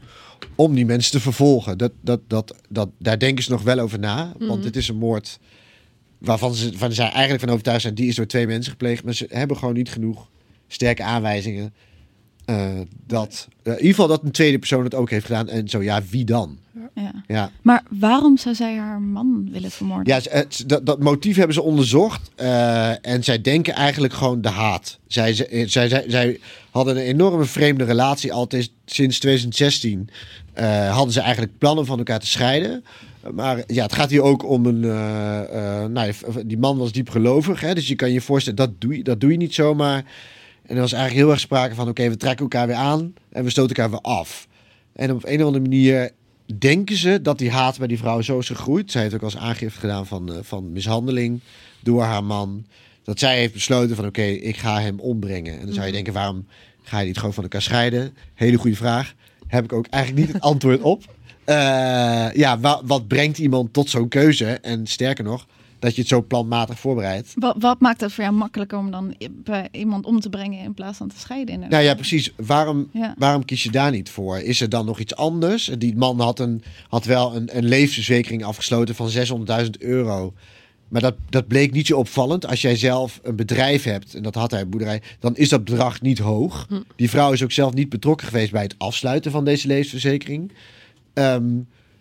om die mensen te vervolgen. Dat, dat, dat, dat, daar denken ze nog wel over na. Want Mhm. het is een moord waarvan ze, van zij eigenlijk van overtuigd zijn... die is door twee mensen gepleegd. Maar ze hebben gewoon niet genoeg sterke aanwijzingen... eh, dat eh, in ieder geval dat een tweede persoon het ook heeft gedaan. En zo, ja, wie dan? Ja. Ja. Maar waarom zou zij haar man willen vermoorden? Ja, het- dat, dat motief hebben ze onderzocht. eh, en zij denken eigenlijk gewoon de haat. Zij, zij, zij, zij, hadden een enorme vreemde relatie. Altijd sinds 2016 eh, hadden ze eigenlijk plannen van elkaar te scheiden. Maar ja, het gaat hier ook om een. eh, eh, nou, die man was diep gelovig. Hè, dus je kan je voorstellen, dat doe je, dat doe je niet zomaar. En er was eigenlijk heel erg sprake van: oké, we trekken elkaar weer aan en we stoten elkaar weer af. En op een of andere manier denken ze dat die haat bij die vrouw zo is gegroeid. Zij heeft ook als aangifte gedaan van, eh, van mishandeling door haar man. Dat zij heeft besloten van oké, ik ga hem ombrengen. En dan zou je Mhm. denken, waarom ga je niet gewoon van elkaar scheiden? Hele goede vraag. Heb ik ook eigenlijk niet het antwoord op. Eh, ja, wa- wat brengt iemand tot zo'n keuze? En sterker nog, dat je het zo planmatig voorbereidt. Wat, wat maakt het voor jou makkelijker om dan bij iemand om te brengen in plaats van te scheiden? inderdaad? Nou ja, precies. Waarom, Ja. waarom kies je daar niet voor? Is er dan nog iets anders? Die man had, een, had wel een, een levensverzekering afgesloten van 600.000 euro. Maar dat, dat bleek niet zo opvallend. Als jij zelf een bedrijf hebt, en dat had hij een boerderij, dan is dat bedrag niet hoog. Hm. Die vrouw is ook zelf niet betrokken geweest bij het afsluiten van deze levensverzekering. Ehm,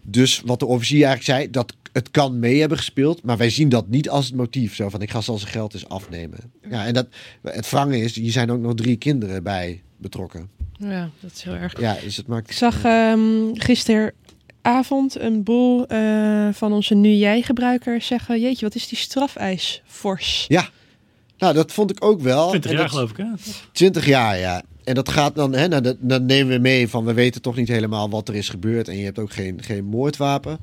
dus wat de officier eigenlijk zei, dat het kan mee hebben gespeeld, maar wij zien dat niet als het motief. Zo van, ik ga zal zijn geld eens afnemen. Ja, en dat, het wrange is, hier zijn ook nog drie kinderen bij betrokken. Ja, dat is heel erg. Ja, dus het maakt... Ik zag ehm, gisteravond een boel eh, van onze Nu Jij gebruikers zeggen... Jeetje, wat is die strafeis fors? Ja. Nou, dat vond ik ook wel. 20 En jaar dat- geloof ik, hè? 20 jaar, ja. En dat gaat dan, hè, nou, dat, dan nemen we mee van we weten toch niet helemaal wat er is gebeurd. En je hebt ook geen, geen moordwapen.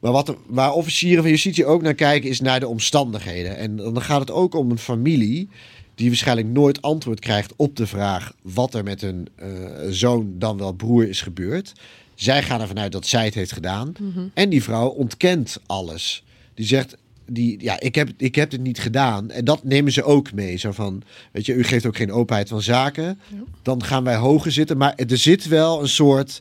Maar wat er, waar officieren van justitie ook naar kijken, is naar de omstandigheden. En dan gaat het ook om een familie die waarschijnlijk nooit antwoord krijgt op de vraag wat er met hun eh, zoon, dan wel broer, is gebeurd. Zij gaan ervan uit dat zij het heeft gedaan. Mhm. En die vrouw ontkent alles. Die zegt, die, ja, ik heb, ik heb dit niet gedaan. En dat nemen ze ook mee. Zo van, weet je, u geeft ook geen openheid van zaken. Dan gaan wij hoger zitten. Maar er zit wel een soort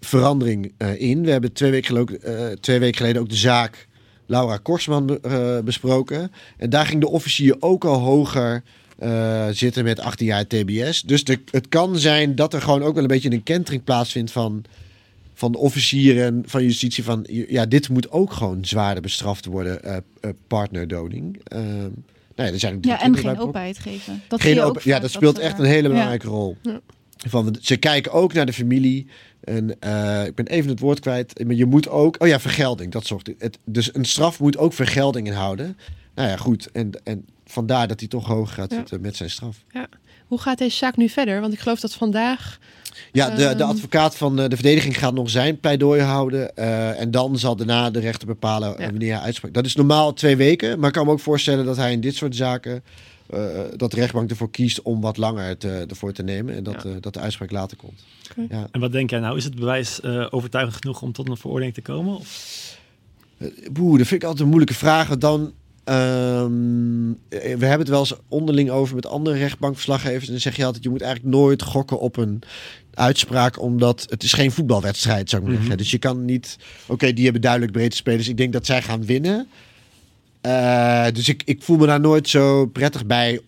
verandering eh, in. We hebben twee weken, geleden ook, eh, twee weken geleden ook de zaak Laura Korsman be- eh, besproken. En daar ging de officier ook al hoger eh, zitten met 18 jaar TBS. Dus de, het kan zijn dat er gewoon ook wel een beetje een kentering plaatsvindt van, van de officieren van justitie. Van ja, dit moet ook gewoon zwaarder bestraft worden, eh eh, partnerdoding. Ehm, nou ja, er zijn ook Ja, en 23 geen bij openheid geven. Dat geen zie je ook open- ja, dat speelt echt een hele Ja. belangrijke rol. Ja. Van, ze kijken ook naar de familie. En eh, ik ben even het woord kwijt. Maar je moet ook. Oh ja, vergelding. Dat zorgt. Het, dus een straf moet ook vergelding inhouden. Nou ja, goed. En, en vandaar dat hij toch hoger gaat Ja. zitten met zijn straf. Ja. Hoe gaat deze zaak nu verder? Want ik geloof dat vandaag. Ja, de, de Ehm, advocaat van eh, de verdediging gaat nog zijn pleidooi houden. eh, en dan zal daarna de rechter bepalen wanneer hij uitspreekt. Dat is normaal twee weken. Maar ik kan me ook voorstellen dat hij in dit soort zaken. eh, dat de rechtbank ervoor kiest om wat langer te, ervoor te nemen. En dat, eh, dat de uitspraak later komt. Ja. En wat denk jij nou? Is het bewijs eh, overtuigend genoeg om tot een veroordeling te komen? Of? Boe, dat vind ik altijd een moeilijke vraag. want Dan, ehm, we hebben het wel eens onderling over met andere rechtbankverslaggevers. En dan zeg je altijd, je moet eigenlijk nooit gokken op een uitspraak, omdat het is geen voetbalwedstrijd, zou ik maar Mhm. zeggen. Dus je kan niet, oké, die hebben duidelijk breedte spelers. Ik denk dat zij gaan winnen. Eh, dus ik, ik voel me daar nooit zo prettig bij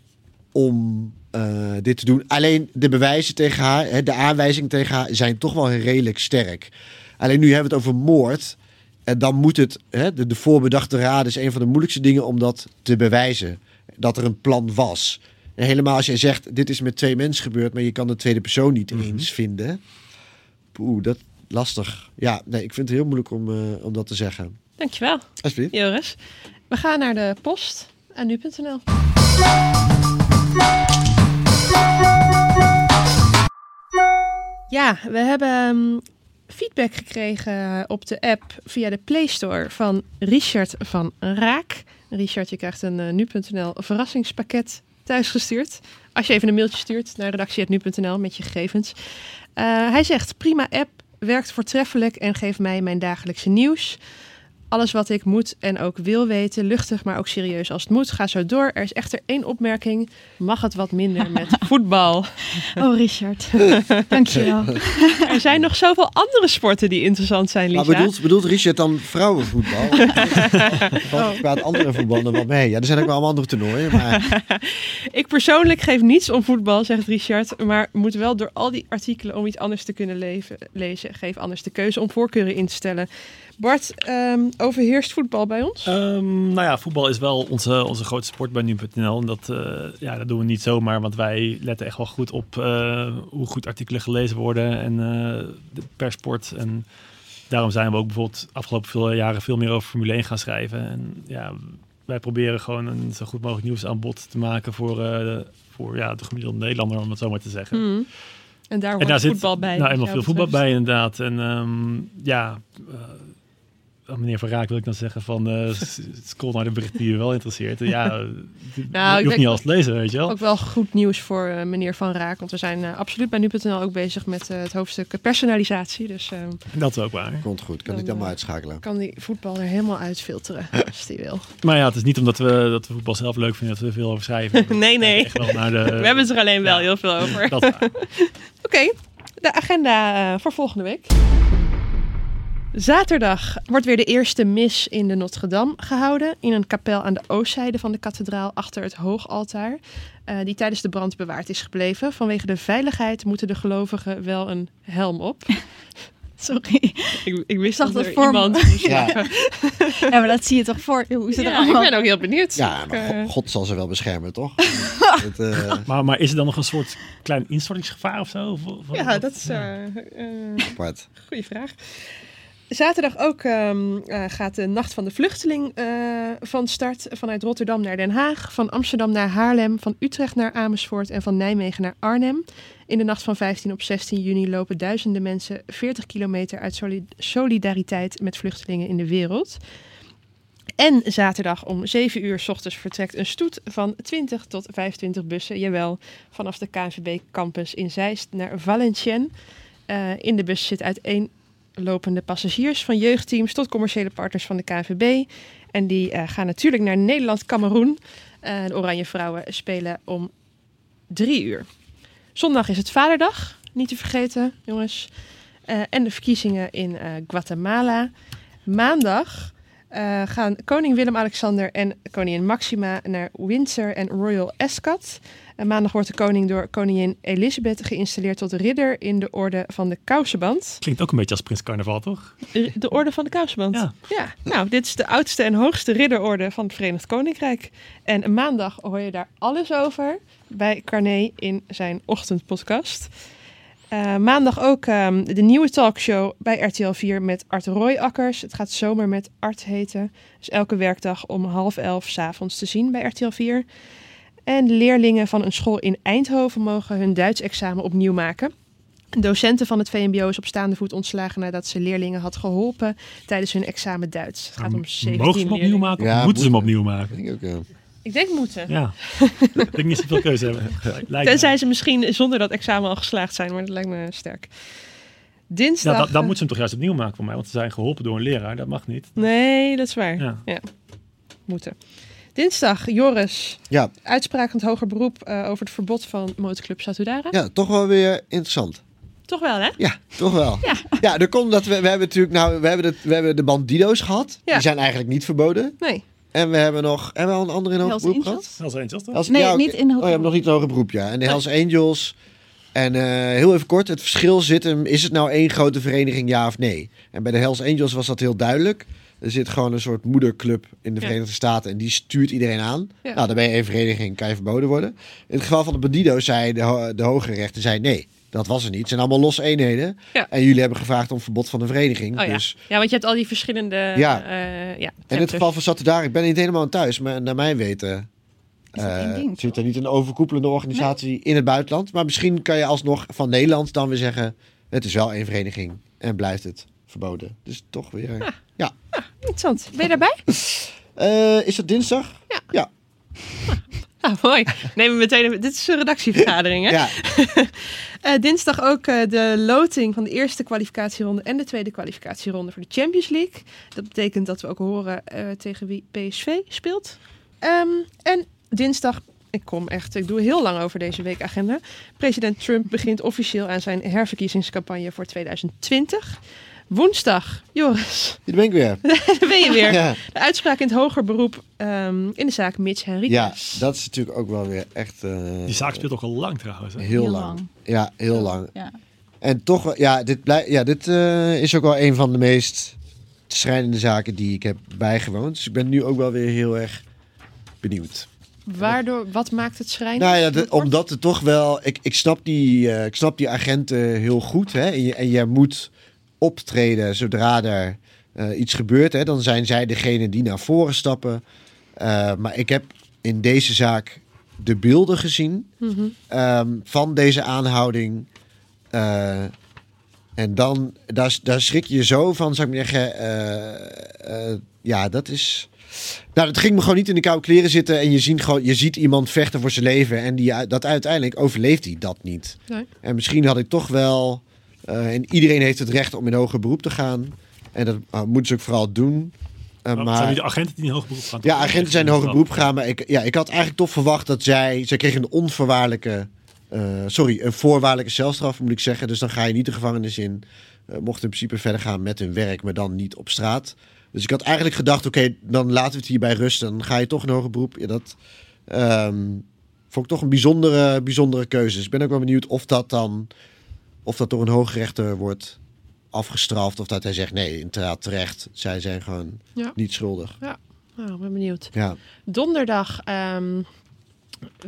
om eh, dit te doen. Alleen de bewijzen tegen haar, hè, de aanwijzingen tegen haar, zijn toch wel redelijk sterk. Alleen nu hebben we het over moord. En dan moet het, hè, de, de voorbedachte raad is een van de moeilijkste dingen om dat te bewijzen. Dat er een plan was. En helemaal als jij zegt, dit is met twee mensen gebeurd, maar je kan de tweede persoon niet eens vinden. Poeh, dat lastig. Ja, nee, ik vind het heel moeilijk om, eh, om dat te zeggen. Dankjewel. Alsjeblieft. Joris. We gaan naar de post aan nu.nl. Ja, we hebben ehm, feedback gekregen op de app via de Play Store van Richard van Raak. Richard, je krijgt een eh, nu.nl verrassingspakket thuisgestuurd. Als je even een mailtje stuurt naar redactie.nu.nl met je gegevens. Eh, hij zegt, prima app, werkt voortreffelijk en geeft mij mijn dagelijkse nieuws. Alles wat ik moet en ook wil weten, luchtig, maar ook serieus als het moet. Ga zo door. Er is echter één opmerking. Mag het wat minder met voetbal? Oh, Richard. Dankjewel. Er zijn nog zoveel andere sporten die interessant zijn, Lisa. Maar bedoelt, bedoelt Richard dan vrouwenvoetbal? Oh. Wat kwaad andere voetbal dan wat mee? Ja, er zijn ook wel allemaal andere toernooien. Maar Ik persoonlijk geef niets om voetbal, zegt Richard. Maar moet wel door al die artikelen om iets anders te kunnen leven, lezen. Geef anders de keuze om voorkeuren in te stellen. Bart, ehm, overheerst voetbal bij ons? Ehm, nou ja, voetbal is wel onze, onze grootste sport bij nu.nl. En dat, eh, ja, dat doen we niet zomaar, want wij letten echt wel goed op eh, hoe goed artikelen gelezen worden en eh, de per sport. En daarom zijn we ook bijvoorbeeld afgelopen veel jaren veel meer over Formule 1 gaan schrijven. En ja, wij proberen gewoon een zo goed mogelijk nieuwsaanbod te maken voor, eh, voor ja, de gemiddelde Nederlander, om het zo maar te zeggen. Hmm. En daar En hoort daar zit voetbal bij. nou eenmaal jou veel voetbal bij inderdaad. En ehm, ja, eh, meneer Van Raak wil ik dan zeggen van eh s- scroll naar de bericht die je wel interesseert. Ja, je Nou, ik hoeft niet alles te lezen, weet je wel. Ook wel goed nieuws voor eh, meneer Van Raak. Want we zijn eh, absoluut bij nu.nl ook bezig met eh, het hoofdstuk personalisatie. Dus eh, Dat is ook waar. Komt goed, kan Dan, ik allemaal eh, uitschakelen. kan die voetbal er helemaal uitfilteren als die wil. Maar ja, het is niet omdat we, dat we voetbal zelf leuk vinden dat we er veel over schrijven. nee, nee. Echt wel naar de, we hebben het er alleen wel heel veel over. dat is waar. Oké, de agenda eh, voor volgende week. Zaterdag wordt weer de eerste mis in de Notre Dame gehouden. In een kapel aan de oostzijde van de kathedraal achter het hoogaltaar. eh, die tijdens de brand bewaard is gebleven. Vanwege de veiligheid moeten de gelovigen wel een helm op. Sorry. Ik, ik wist zag dat dat er iemand moest Ja. Ja, maar dat zie je toch voor. Hoe het Ja, er allemaal? ik ben ook heel benieuwd. Ja, maar eh, God, God zal ze wel beschermen, toch? Het, eh, Maar, maar is er dan nog een soort klein instortingsgevaar of zo? Of- of- ja, dat is apart. Goeie vraag. Zaterdag ook ehm, eh, gaat de Nacht van de Vluchteling eh, van start. Vanuit Rotterdam naar Den Haag, van Amsterdam naar Haarlem, van Utrecht naar Amersfoort en van Nijmegen naar Arnhem. In de nacht van 15 op 16 juni lopen duizenden mensen 40 kilometer uit soli- solidariteit met vluchtelingen in de wereld. En zaterdag om 7 uur 's ochtends vertrekt een stoet van 20 tot 25 bussen, jawel, vanaf de KNVB campus in Zeist naar Valenciennes. Eh, in de bus zit uiteenlopende passagiers van jeugdteams tot commerciële partners van de KNVB. En die eh, gaan natuurlijk naar Nederland-Cameroen. Eh, de Oranje Vrouwen spelen om drie uur. Zondag is het Vaderdag, niet te vergeten, jongens. Eh, en de verkiezingen in Guatemala. Maandag gaan koning Willem-Alexander en koningin Maxima naar Windsor en Royal Ascot. En maandag wordt de koning door koningin Elizabeth geïnstalleerd tot ridder in de orde van de kousenband. Klinkt ook een beetje als Prins Carnaval, toch? De de orde van de kousenband? Ja. Nou, dit is de oudste en hoogste ridderorde van het Verenigd Koninkrijk. En maandag hoor je daar alles over bij Carné in zijn ochtendpodcast. Eh, maandag ook ehm, de nieuwe talkshow bij RTL 4 met Art Royakkers. Het gaat zomer met Art heten. Dus elke werkdag om half elf 's avonds te zien bij RTL 4. En leerlingen van een school in Eindhoven mogen hun Duits examen opnieuw maken. Een docenten van het VMBO is op staande voet ontslagen nadat ze leerlingen had geholpen tijdens hun examen Duits. Het gaat om 17 Mogen ze hem opnieuw leerlingen. maken? of moeten ze hem opnieuw maken? Ik ook, ja. Ik denk moeten. Ja. ik denk niet zoveel keuze hebben. Lijkt. Tenzij ze misschien zonder dat examen al geslaagd zijn, maar dat lijkt me sterk. Dinsdag. Ja, dan, dan moeten ze hem toch juist opnieuw maken voor mij, want ze zijn geholpen door een leraar. Dat mag niet. Nee, dat is waar. Ja. Ja. Moeten. Dinsdag, Joris. Ja. Uitspraak van het hoger beroep eh, over het verbod van motorclub Satudara. ja, toch wel weer interessant. Toch wel, hè? Ja, toch wel. Ja. Ja, er komt dat we, we hebben natuurlijk, nou, we hebben, de, we hebben de bandido's gehad. Ja. Die zijn eigenlijk niet verboden. Nee. En we hebben nog, hebben we al een andere in hoger beroep gehad? Hells Angels toch? Hells- Nee, niet in hoger Oh, je hebt nog niet een hoger beroep, ja. En de Hells Angels. En eh, heel even kort, het verschil zit hem, is het nou één grote vereniging, ja of nee? En bij de Hells Angels was dat heel duidelijk. Er zit gewoon een soort moederclub in de Ja. Verenigde Staten en die stuurt iedereen aan. Ja. Nou, dan ben je één vereniging, kan je verboden worden. In het geval van de Bandido's zei de, ho- de hogere rechter, zei nee, dat was er niet. Het zijn allemaal losse eenheden. Ja. En jullie hebben gevraagd om verbod van de vereniging. Oh ja. dus ja, want je hebt al die verschillende. Ja. eh, ja en in het geval van Satudara, ik ben niet helemaal aan thuis, maar naar mijn weten ding, zit er niet een overkoepelende organisatie in het buitenland. Maar misschien kan je alsnog van Nederland dan weer zeggen, het is wel één vereniging en blijft het verboden. Dus toch weer. Ja. Interessant. Ben je daarbij? Eh, is het dinsdag? Ja. Ja. Ah, mooi. Neem we meteen. Dit is een redactievergadering, hè? Ja. Eh, dinsdag ook eh, de loting van de eerste kwalificatieronde en de tweede kwalificatieronde voor de Champions League. Dat betekent dat we ook horen tegen wie PSV speelt. Ehm, en dinsdag, ik kom echt, ik doe heel lang over deze weekagenda. President Trump begint officieel aan zijn herverkiezingscampagne voor 2020. Woensdag, Joris, Hier ben ik weer. daar ben je weer. Ja. De uitspraak in het hoger beroep ehm, in de zaak Mitch ja, Henriquez. dat is natuurlijk ook wel weer echt eh, Die zaak speelt ook al lang trouwens. Hè? heel, Heel lang. lang. Ja, heel lang. Ja. En toch, ja, dit, blij, ja, dit eh, is ook wel een van de meest schrijnende zaken die ik heb bijgewoond. Dus ik ben nu ook wel weer heel erg benieuwd. Waardoor, wat maakt het schrijnend? Nou ja, de- omdat het toch wel. Ik, ik, snap die, eh, ik snap die agenten heel goed. Hè? En, je, en jij moet optreden zodra er eh, iets gebeurt. Hè? Dan zijn zij degene die naar voren stappen. Eh, maar ik heb in deze zaak de beelden gezien Mhm. ehm, van deze aanhouding. Eh, en dan, daar, daar schrik je zo van, zou ik maar zeggen. ja, dat is. Nou, dat ging me gewoon niet in de koude kleren zitten. En je, ziet gewoon, je ziet iemand vechten voor zijn leven. En die, dat uiteindelijk overleeft hij dat niet. Nee. En misschien had ik toch wel. Eh, en iedereen heeft het recht om in hoger beroep te gaan. En dat eh, moeten ze ook vooral doen. Eh, Maar maar zijn die agenten die in hoger beroep gaan? ja, agenten zijn in hoger beroep gegaan. Maar ik, ja, ik had eigenlijk toch verwacht dat zij... Zij kregen een onvoorwaardelijke... sorry, een voorwaardelijke celstraf moet ik zeggen. Dus dan ga je niet de gevangenis in. Mocht in principe verder gaan met hun werk, maar dan niet op straat. Dus ik had eigenlijk gedacht, oké, dan laten we het hierbij rusten. Dan ga je toch in hoger beroep. Ja, dat ehm, vond ik toch een bijzondere, bijzondere keuze. Dus ik ben ook wel benieuwd of dat dan... Of dat door een hooggerechter wordt afgestraft. Of dat hij zegt, nee, inderdaad terecht. Zij zijn gewoon Ja. niet schuldig. Ja, nou, ik ben benieuwd. Ja. Donderdag ehm,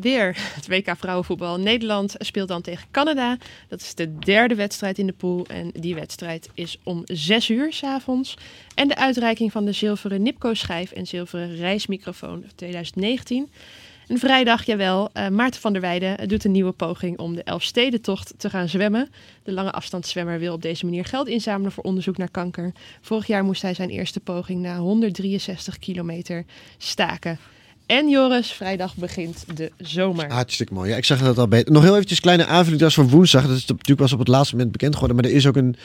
Weer het WK vrouwenvoetbal. Nederland speelt dan tegen Canada. Dat is de derde wedstrijd in de pool. En die wedstrijd is om 6 uur s'avonds. En de uitreiking van de zilveren Nipco-schijf en zilveren reismicrofoon 2019. En vrijdag, jawel, uh, Maarten van der Weijden doet een nieuwe poging om de Elfstedentocht te gaan zwemmen. De lange afstandszwemmer wil op deze manier geld inzamelen voor onderzoek naar kanker. Vorig jaar moest hij zijn eerste poging na 163 kilometer staken. En Joris, vrijdag begint de zomer. Hartstikke mooi. Ja, ik zag dat al beter. Nog heel eventjes kleine aanvulling. Dat is voor woensdag. Dat is natuurlijk pas op het laatste moment bekend geworden. Maar er is ook een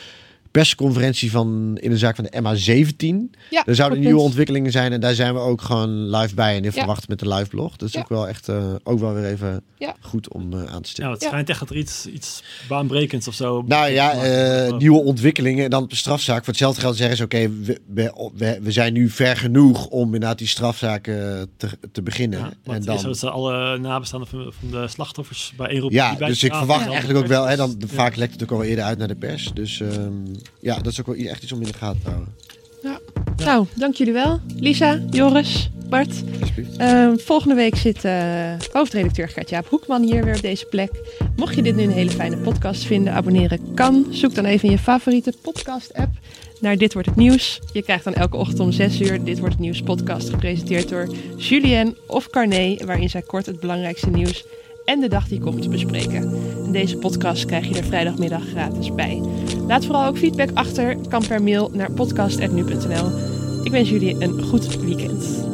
persconferentie van, in de zaak van de MA17. Ja, er zouden nieuwe ontwikkelingen zijn en daar zijn we ook gewoon live bij en in Ja. verwacht met de live blog. Dat is Ja. ook wel echt uh, ook wel weer even Ja. goed om uh, aan te Ja, stellen. het schijnt echt dat er iets, iets baanbrekends of zo... Nou ja, uh, nieuwe ontwikkelingen. En dan de strafzaak. Voor hetzelfde geld zeggen ze: oké, we, we, we, we, zijn nu ver genoeg om inderdaad die strafzaken te, te beginnen. Ja, en en dan. Is alle nabestaanden van, van de slachtoffers bij Europa. Ja, dus ik verwacht eigenlijk ook wel. Hè, dan, Vaak lekt het ook al eerder uit naar de pers. Dus um, ja, dat is ook wel echt iets om in de gaten te houden. Ja. ja. Nou, dank jullie wel. Lisa, Joris, Bart. Uh, volgende week zit uh, hoofdredacteur Gert-Jaap Hoekman hier weer op deze plek. Mocht je dit nu een hele fijne podcast vinden, abonneren kan. Zoek dan even in je favoriete podcast-app naar Dit Wordt Het Nieuws. Je krijgt dan elke ochtend om 6 uur Dit Wordt Het Nieuws podcast gepresenteerd door Julien of Carné, waarin zij kort het belangrijkste nieuws en de dag die komt bespreken. Deze podcast krijg je er vrijdagmiddag gratis bij. Laat vooral ook feedback achter. Kan per mail naar podcast.nu.nl. Ik wens jullie een goed weekend.